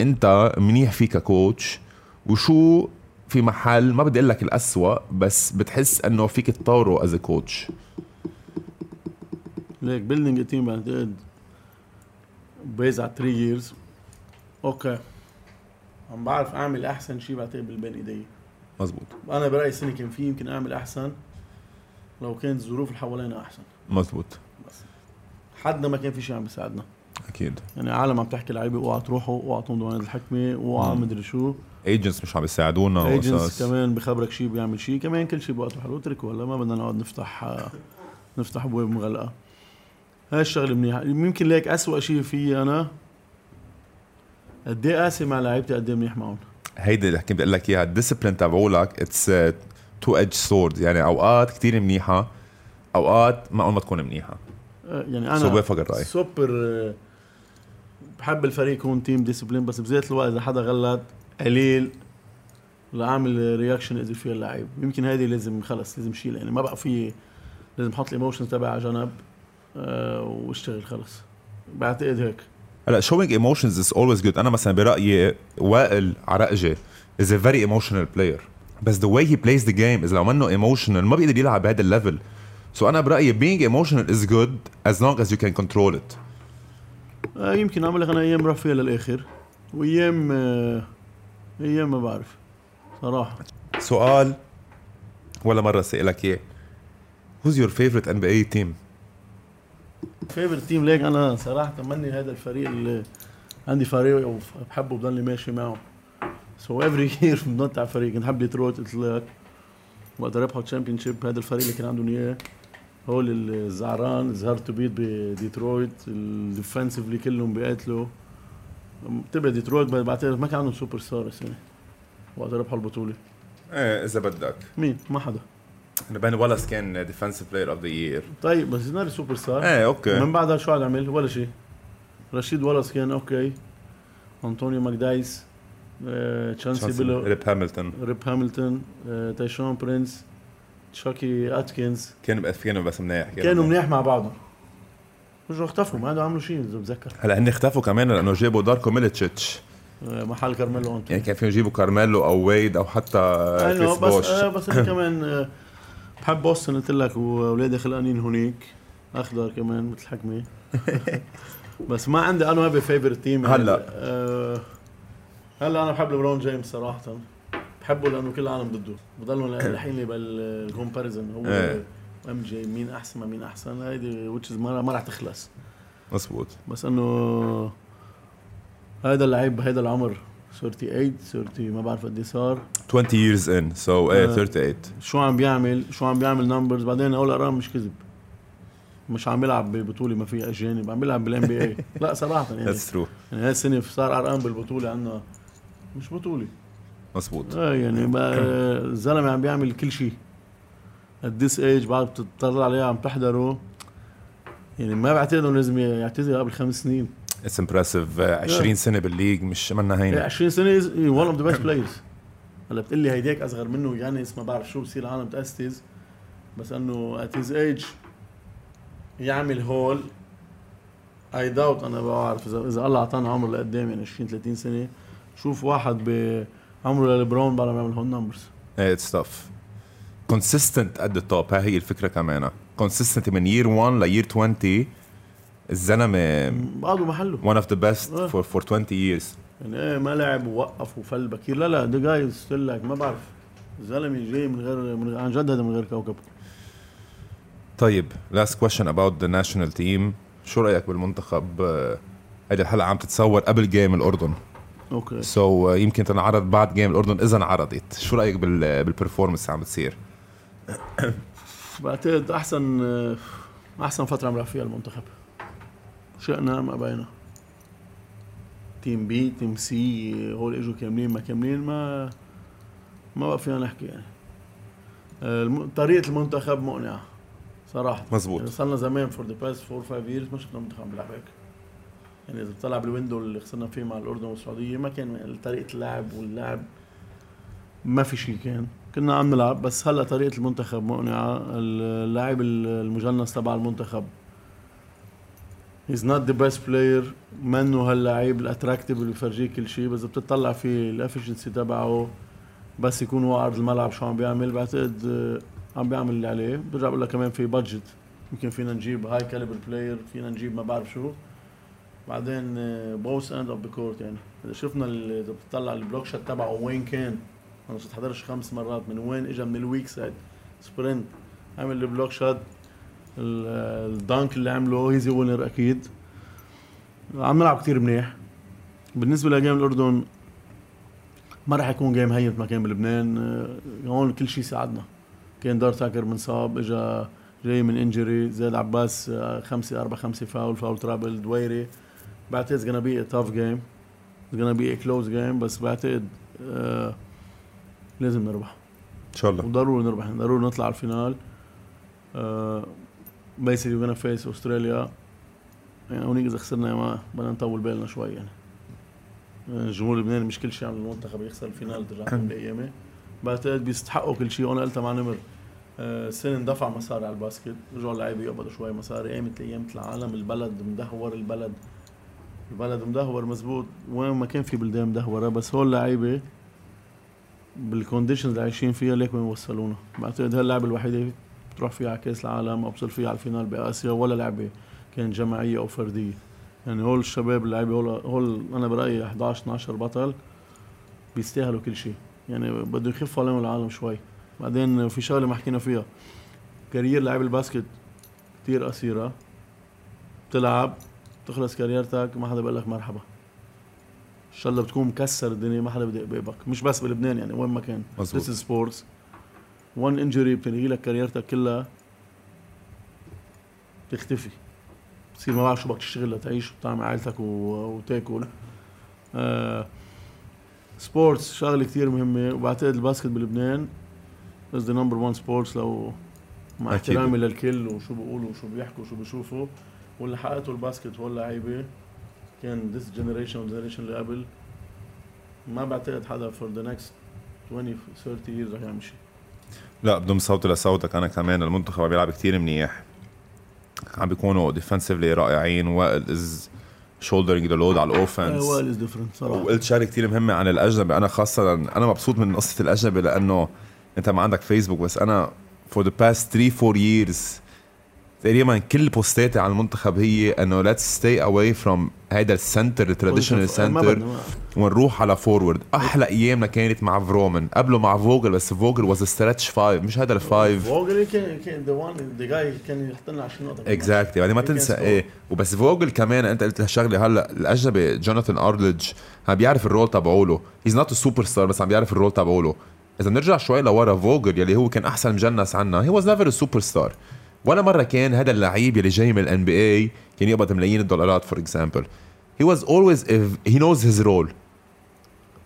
أنت منيح فيه ك coach وشو في محل ما بدي أقول لك الاسوء بس بتحس إنه فيك تطوره as coach ليك building team بعتقد based على 3 years okay. عم بعرف أعمل أحسن شيء بعتقد بالبين إيدي. مزبوط. أنا برأيي السنة كان في يمكن أعمل أحسن. لو كانت الظروف اللي حوالينا أحسن. مزبوط. بس. حدنا ما كان في شيء عم بيساعدنا. أكيد. يعني عالم عم تحكي لعيبة اوعى تروحوا اوعى تمضوا نادي الحكمة اوعى مدري شو. agents مش عم بيساعدونا agents كمان بخبرك شيء بيعمل شيء كمان كل شيء بوقته حلو اتركوا ولا ما بدنا نقعد نفتح نفتح ابواب مغلقة. هاي الشغلة منيحة. يمكن ليك اسوء شيء فيي أنا؟ قد إيه قاسي مع لعيبتي؟ قد إيه منيح معهم؟ هيدي اللي بقول لك إياها ال discipline تبعولك it's two edge sword يعني أوقات كثير منيحة أوقات ما ما تكون منيحة. آه، يعني أنا so بوافق الرأي. سوبر آه، بحب الفريق يكون team discipline بس بذات الوقت إذا حدا غلط قليل لاعمل reaction إذا فيها اللعيب. يمكن هذه لازم خلص لازم شيل يعني ما بقى في لازم أحط ال emotion تبعي على جنب. أه واشتغل خلص بعتقد هيك. هلا showing emotions is always good. أنا مثلا برأيي وائل عرقجي is a very emotional player. بس the way he plays the game اذا لو منه emotional ما بيقدر يلعب بهذا ال level so أنا برأيي being emotional is good as long as you can control it. آه يمكن اعمل لك أنا أيام راح فيها للآخر وأيام آه أيام ما بعرف صراحة. سؤال ولا مرة سألك إياه. Who's your favorite NBA team? favorite team ليك؟ أنا صراحة تمني هذا الفريق اللي عندي فريق وبحبه بضلني ماشي معه. so every year بنط على فريق. كنت حب ديترويت قلت لك. وقت ربحوا championship هذا الفريق اللي كان عندهم اياه هول الزعران. ظهرت بيض بديترويت ال defensively كلهم بيقاتلوا. تبع ديترويت بعتقد ما كان عندهم سوبر ستار السنة. وقت ربحوا البطولة. إيه إذا بدك. مين؟ ما حدا. بين والاس كان defensive player of the year طيب بس not a superstar إيه okay. من بعدها شو عم يعمل ولا شيء. رشيد والاس كان okay. أنطونيو ماكدايس آه، تشانسي بيلو ريب هاميلتون ريب آه، تايشون برينس تشاكي اتكنز كانوا كانوا بس منيح كانوا منيح. مع بعضهم. رجعوا اختفوا ما عندهم عملوا شيء اذا بتذكر هلا هن اختفوا كمان لأنه جابوا داركو ميليتشيتش. آه، محل كارميلو انتو يعني كان فيهم يجيبوا كارميلو أو ويد أو حتى أيوة، كريس بس بوش؟ آه، بس أنا كمان آه، بحب بوسطن قلت لك وأولادي خلقانين هونيك. أخضر كمان مثل حكمة. بس ما عندي أنا ما favorite team هلأ. آه هلأ أنا بحب ليبرون جيمس صراحة. بحبه لأنه كل العالم ضده. بضلوا الحين بال comparison هو إيه. MJ مين أحسن ما مين أحسن. هيدي which ما راح تخلص. مزبوط بس إنه هذا اللعيب بهذا العمر. 38 30 ما بعرف قد إيه صار. 20 years in. So إيه آه. 38 شو عم بيعمل؟ شو عم بيعمل numbers بعدين اول ارقام مش كذب. مش عم بيلعب ببطوله ما فيها أجانب. عم بيلعب بال NBA لا صراحة يعني. That's true. يعني هاي السنة صار ارقام بالبطولة عندنا مش بطولة. مزبوط آه يعني الزلمة عم بيعمل كل شيء. This age بعد بتطلع عليه عم تحضره. يعني ما بعتقد إنه لازم يعتزل قبل خمس سنين. it's impressive 20 سنة بال league مش منا هينة. 20 سنة one of the best players هلا بتقول لي هيداك أصغر منه يعني ما بعرف شو بصير العالم tastes بس إنه at his age يعمل هول. اي داوت أنا بعرف اذا إذا الله أعطانا عمر لقدام يعني 20 30 سنة. شوف واحد بعمره للبرون بعرف يعمل هول numbers إيه it's tough consistent at the top هي الفكرة كمان. consistent من year 1 ل year 20 الزلمه بعده محله. one of the best آه. for for 20 years. يعني إيه ما لعب ووقف وفل بكير. لا لا ده جاي still like ما بعرف. الزلمه جاي من غير من عن جد هذا من غير كوكب. طيب last question about the national team. شو رأيك بالمنتخب؟ آه، هيدي الحلقة عم تتصور قبل game الأردن. okay. so so, uh, يمكن تنعرض بعد game الأردن إذا انعرضت. شو رأيك بال بال performance اللي عم بتصير؟ بعتقد أحسن أحسن فترة عم فيها المنتخب. شئنا ما ابينا team B team C هول إجوا كاملين ما كاملين ما ما بقى فينا نحكي يعني. آه، الم- طريقة المنتخب مقنعة صراحة. مزبوط. يعني صرنا زمان for the past four five years ما شفنا منتخب عم بيلعب هيك. يعني إذا بتطلع بال window اللي خسرنا فيه مع الأردن والسعودية ما كان طريقة اللعب واللعب ما في شيء كان. كنا عم نلعب بس هلأ طريقة المنتخب مقنعة. اللاعب المجنس تبع المنتخب He's not the best player. منه هاللاعب ال attractive اللي بفرجيك كل شيء بس بتطلع في ال efficiency تبعه. بس يكون هو عرض الملعب شو عم بيعمل. بعتقد آه، عم بيعمل اللي عليه. برجع بقول لك كمان في budget يمكن فينا نجيب هاي caliber player فينا نجيب ما بعرف شو. بعدين both end of the court يعني. إذا شفنا إذا بتطلع ال block shot تبعه وين كان. أنا صرت حضرش خمس مرات. من وين اجى من ال weak side sprint عمل ال block shot ال dunk اللي عمله he's a winner أكيد. عم نلعب كتير منيح. بالنسبة ل game الأردن ما راح يكون game هين ما كان بلبنان. آه، هون كل شيء ساعدنا. كان دار تاكر منصاب اجى جاي من injury زياد عباس آه، خمسة أربعة خمسة foul foul trouble دويري. بعتقد gonna be a tough game. It's gonna be a close game بس بعتقد آه لازم نربح. إن شاء الله. وضروري نربح. ضروري نطلع على ال final. آه بيسلي وغنا فيس استراليا يعني هونيك إذا خسرنا ما بدنا نطول بالنا شوي يعني. آه، الجمهور اللبناني مش كل شيء عم المنتخب يخسر ال final ترجع من الايامه بعتقد بيستحقوا كل شيء. وأنا قلتها مع نمر آه، السنة اندفع مصاري على ال basket. رجعوا اللعيبه يقبضوا شوي مصاري قامت أيام العالم. البلد مدهور البلد البلد مدهور مزبوط. وين ما كان في بلدان مدهورة بس هول اللعيبه بال conditions اللي عايشين فيها ليك وين وصلونا بعتقد هاللعبه الوحيدة تروح فيها على كأس العالم أو بتصير فيها على ال final باسيا ولا لعبة كانت جماعية أو فردية. يعني هول الشباب اللعيبة هول هول أنا برأيي 11 12 بطل بيستاهلوا كل شيء. يعني بده يخف عليهم العالم شوي. بعدين في شغلة ما حكينا فيها. career لاعب ال basket كثير قصيرة. بتلعب تخلص career تك ما حدا بيقول لك مرحبا. إن شاء الله بتكون مكسر الدنيا ما حدا بده يقبلك مش بس بلبنان يعني وين ما كان. مزبوط. this sports one injury بتنهي لك career تك كلها تختفي. بتصير ما بعرف شو بدك تشتغل لتعيش وتعمل عائلتك. وتاكل. آه... sports شغلة كثير مهمة. وبعتقد ال basket بلبنان is the number 1 sports لو مع. احترامي للكل وشو بيقولوا وشو بيحكوا وشو بيشوفوا واللي حققته ال basket هو اللعيبة. كان this generation وال generation اللي قبل. ما بعتقد حدا for the next 20 30 years رح يعمل شيء لا بدون صوتي لصوتك أنا كمان المنتخب عم بيلعب كتير منيح. عم بيكونوا defensively رائعين. وائل is shouldering the load على ال offense وائل is different صراحة. وقلت شغلة كتير مهمة عن الأجنبي. أنا خاصة أنا مبسوط من قصة الأجنبي لأنه أنت ما عندك فيسبوك بس أنا for the past 3 4 years تقريبا كل post اتي على المنتخب هي إنه let's stay away from هيدا ال center ال traditional center ونروح على forward أحلى ايامنا كانت مع فرومن قبله مع فوجل بس فوجل was straight five مش هذا ال five فوجل كان كان the one the guy كان يحط لنا 20 نقطة. exactly بعدين ما تنسى. إيه. وبس فوجل كمان أنت قلت هالشغلة هلأ الأجنبي جوناثان ارلج عم بيعرف ال role تبعوله. he's not superstar بس عم بيعرف ال role تبعوله. إذا بنرجع شوي لورا فوجل يلي هو كان أحسن مجنس عنا he was never superstar ولا مرة كان هذا اللعيب يلي جاي من ال NBA كان يقبض ملايين الدولارات for example was always if he knows his role.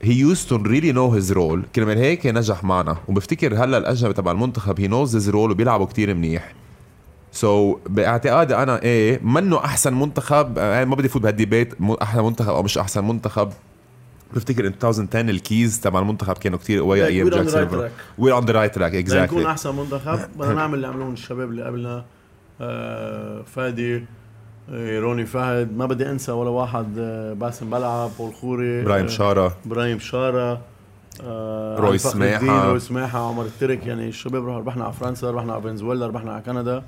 He used to really know his role. كرمال هيك نجح معنا. وبفتكر هلا الأجنبي تبع المنتخب he knows his role وبيلعبوا كتير منيح. so so, باعتقادي أنا إيه منه أحسن منتخب آه، ما بدي فوت بهال debate أحسن منتخب أو مش أحسن منتخب. بفتكر ان 2010 الكيز تبع المنتخب كانوا كتير قوية أيام right track. we're on the right track exactly أحسن منتخب بدنا نعمل اللي عملوه الشباب اللي قبلنا. آه فادي آه روني فهد ما بدي أنسى ولا واحد آه باسم بلعة بول خوري إبراهيم شارة. إبراهيم شارة آه روي. الدين، روي سماحة عمر الترك يعني الشباب ربحنا على فرنسا ربحنا على فنزويلا ربحنا على كندا.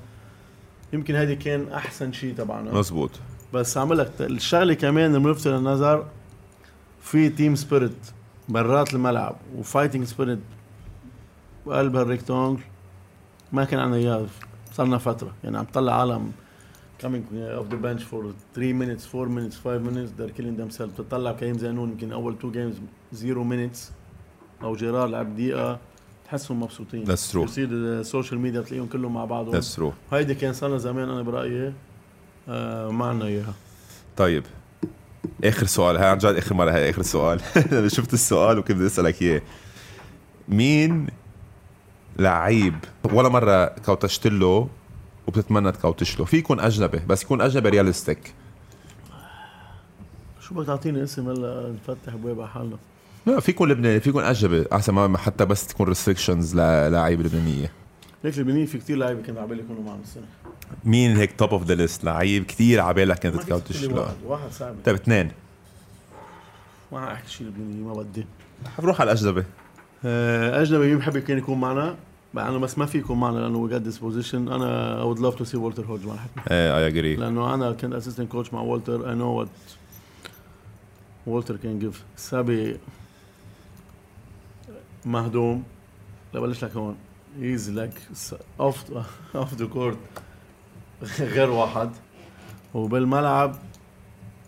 يمكن هيدي كان أحسن شيء تبعنا. مزبوط بس عم لك الشغلة كمان الملفتة للنظر في team spirit برات الملعب و fighting spirit بقلب هال rectangle ما كان عندنا إياه. صرنا فترة. يعني عم تطلع عالم coming off the bench for 3 minutes 4 minutes 5 minutes. They're killing themselves. بتطلع كريم زينون يمكن أول 2 games 0 minutes. أو جيرار لعب دقيقة. تحسهم مبسوطين. That's true. يصير ال social media تلاقيهم كلهم مع بعضهم. that's true هيدي كان صار لنا زمان أنا برأيي آه ما عنا إياها. طيب. آخر سؤال هاي عن جد آخر مرة هاي آخر سؤال. أنا شفت السؤال وكنت بدي أسألك إياه. مين لعيب ولا مرة coach ت له وبتتمنى ت coach له؟ في يكون أجنبي بس يكون أجنبي realistic شو بدك تعطيني اسم هلا نفتح ابواب على حالنا؟ لا في يكون لبناني في يكون أجنبي أحسن ما حتى بس تكون restrictions للاعيبه لبنانية. هيك لبنانيين في كتير لعيبة كانوا عبالي يكونوا معنا السنة مين هيك top of the list لعيب كثير كنت ما فيك ت coach له واحد واحد صعب. طيب اثنين. ما أحكي شيء لبناني ما بدي. بروح على الأجنبي. آه، أجنبي مين بحب كان يكون معنا؟ أنا بس ما في يكون معنا لأنه we got this position أنا I would love to see والتر هوج مع الحكمة إيه I agree لأنه أنا كنت assistant coach مع والتر I know what والتر كان جيف سابي مهضوم. لبلش لك هون. هيز لايك اوف اوف ذا كورت غير واحد. وبالملعب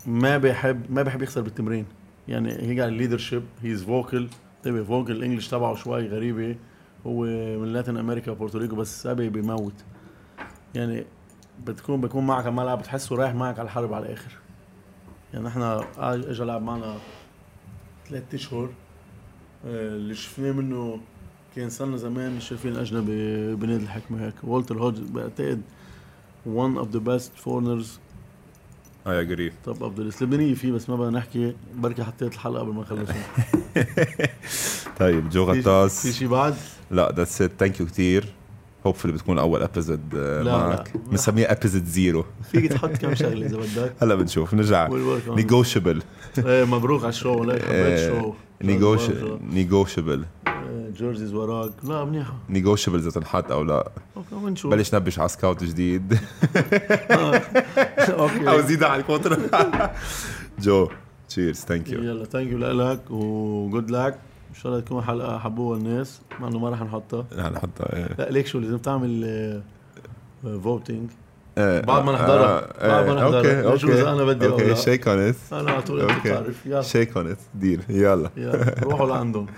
ما بيحب ما بيحب يخسر بالتمرين. يعني هي قاعد ليدرشيب هيز فوكل انتبه فوكل الانجليش تبعه شوي غريبة. هو من لاتين أمريكا وبورتوريكو بس سابي بيموت. يعني بتكون بكون معك على الملعب بتحسه رايح معك على الحرب على الآخر. يعني إحنا اجى لعب معنا ثلاث أشهر. آه، اللي شفناه منه كان صرنا زمان مش شايفين الأجنبي بنادي الحكمة هيك. والتر هوج بعتقد one of the best foreigners. I agree the list لبنانية فيه بس ما بدنا نحكي. بركي حطيت الحلقة قبل ما نخلص. طيب جو في غطاس شيء بعد؟ لا that's it thank you كثير hopefully بتكون أول episode لا. معك. بنسميها episode zero فيك تحط كم شغلة إذا بدك. هلا بنشوف نرجع. نيغوشبل إيه مبروك على ال show ليك حبيت إيه، الشو نيغوشبل آه، jerseys وراك. لا منيحه negotiables إذا تنحط أو لا. okay ونشوف بلش نبش على scout جديد. أو okay زيد على ال counter جو cheers thank you يلا thank you لك وجود لك شاء الله تكون حلقة حبوها الناس مع إنه ما راح نحطها. نحن حتى لا ليك شو لازم تعمل voting آه، بعد ما نحضرها. بعد ما نحضرها. نشوف إذا أنا بدي أو okay لا. check on it أنا على طول okay بتعرف. يلا. شيك اون ات دير يلا روحوا لعندهم.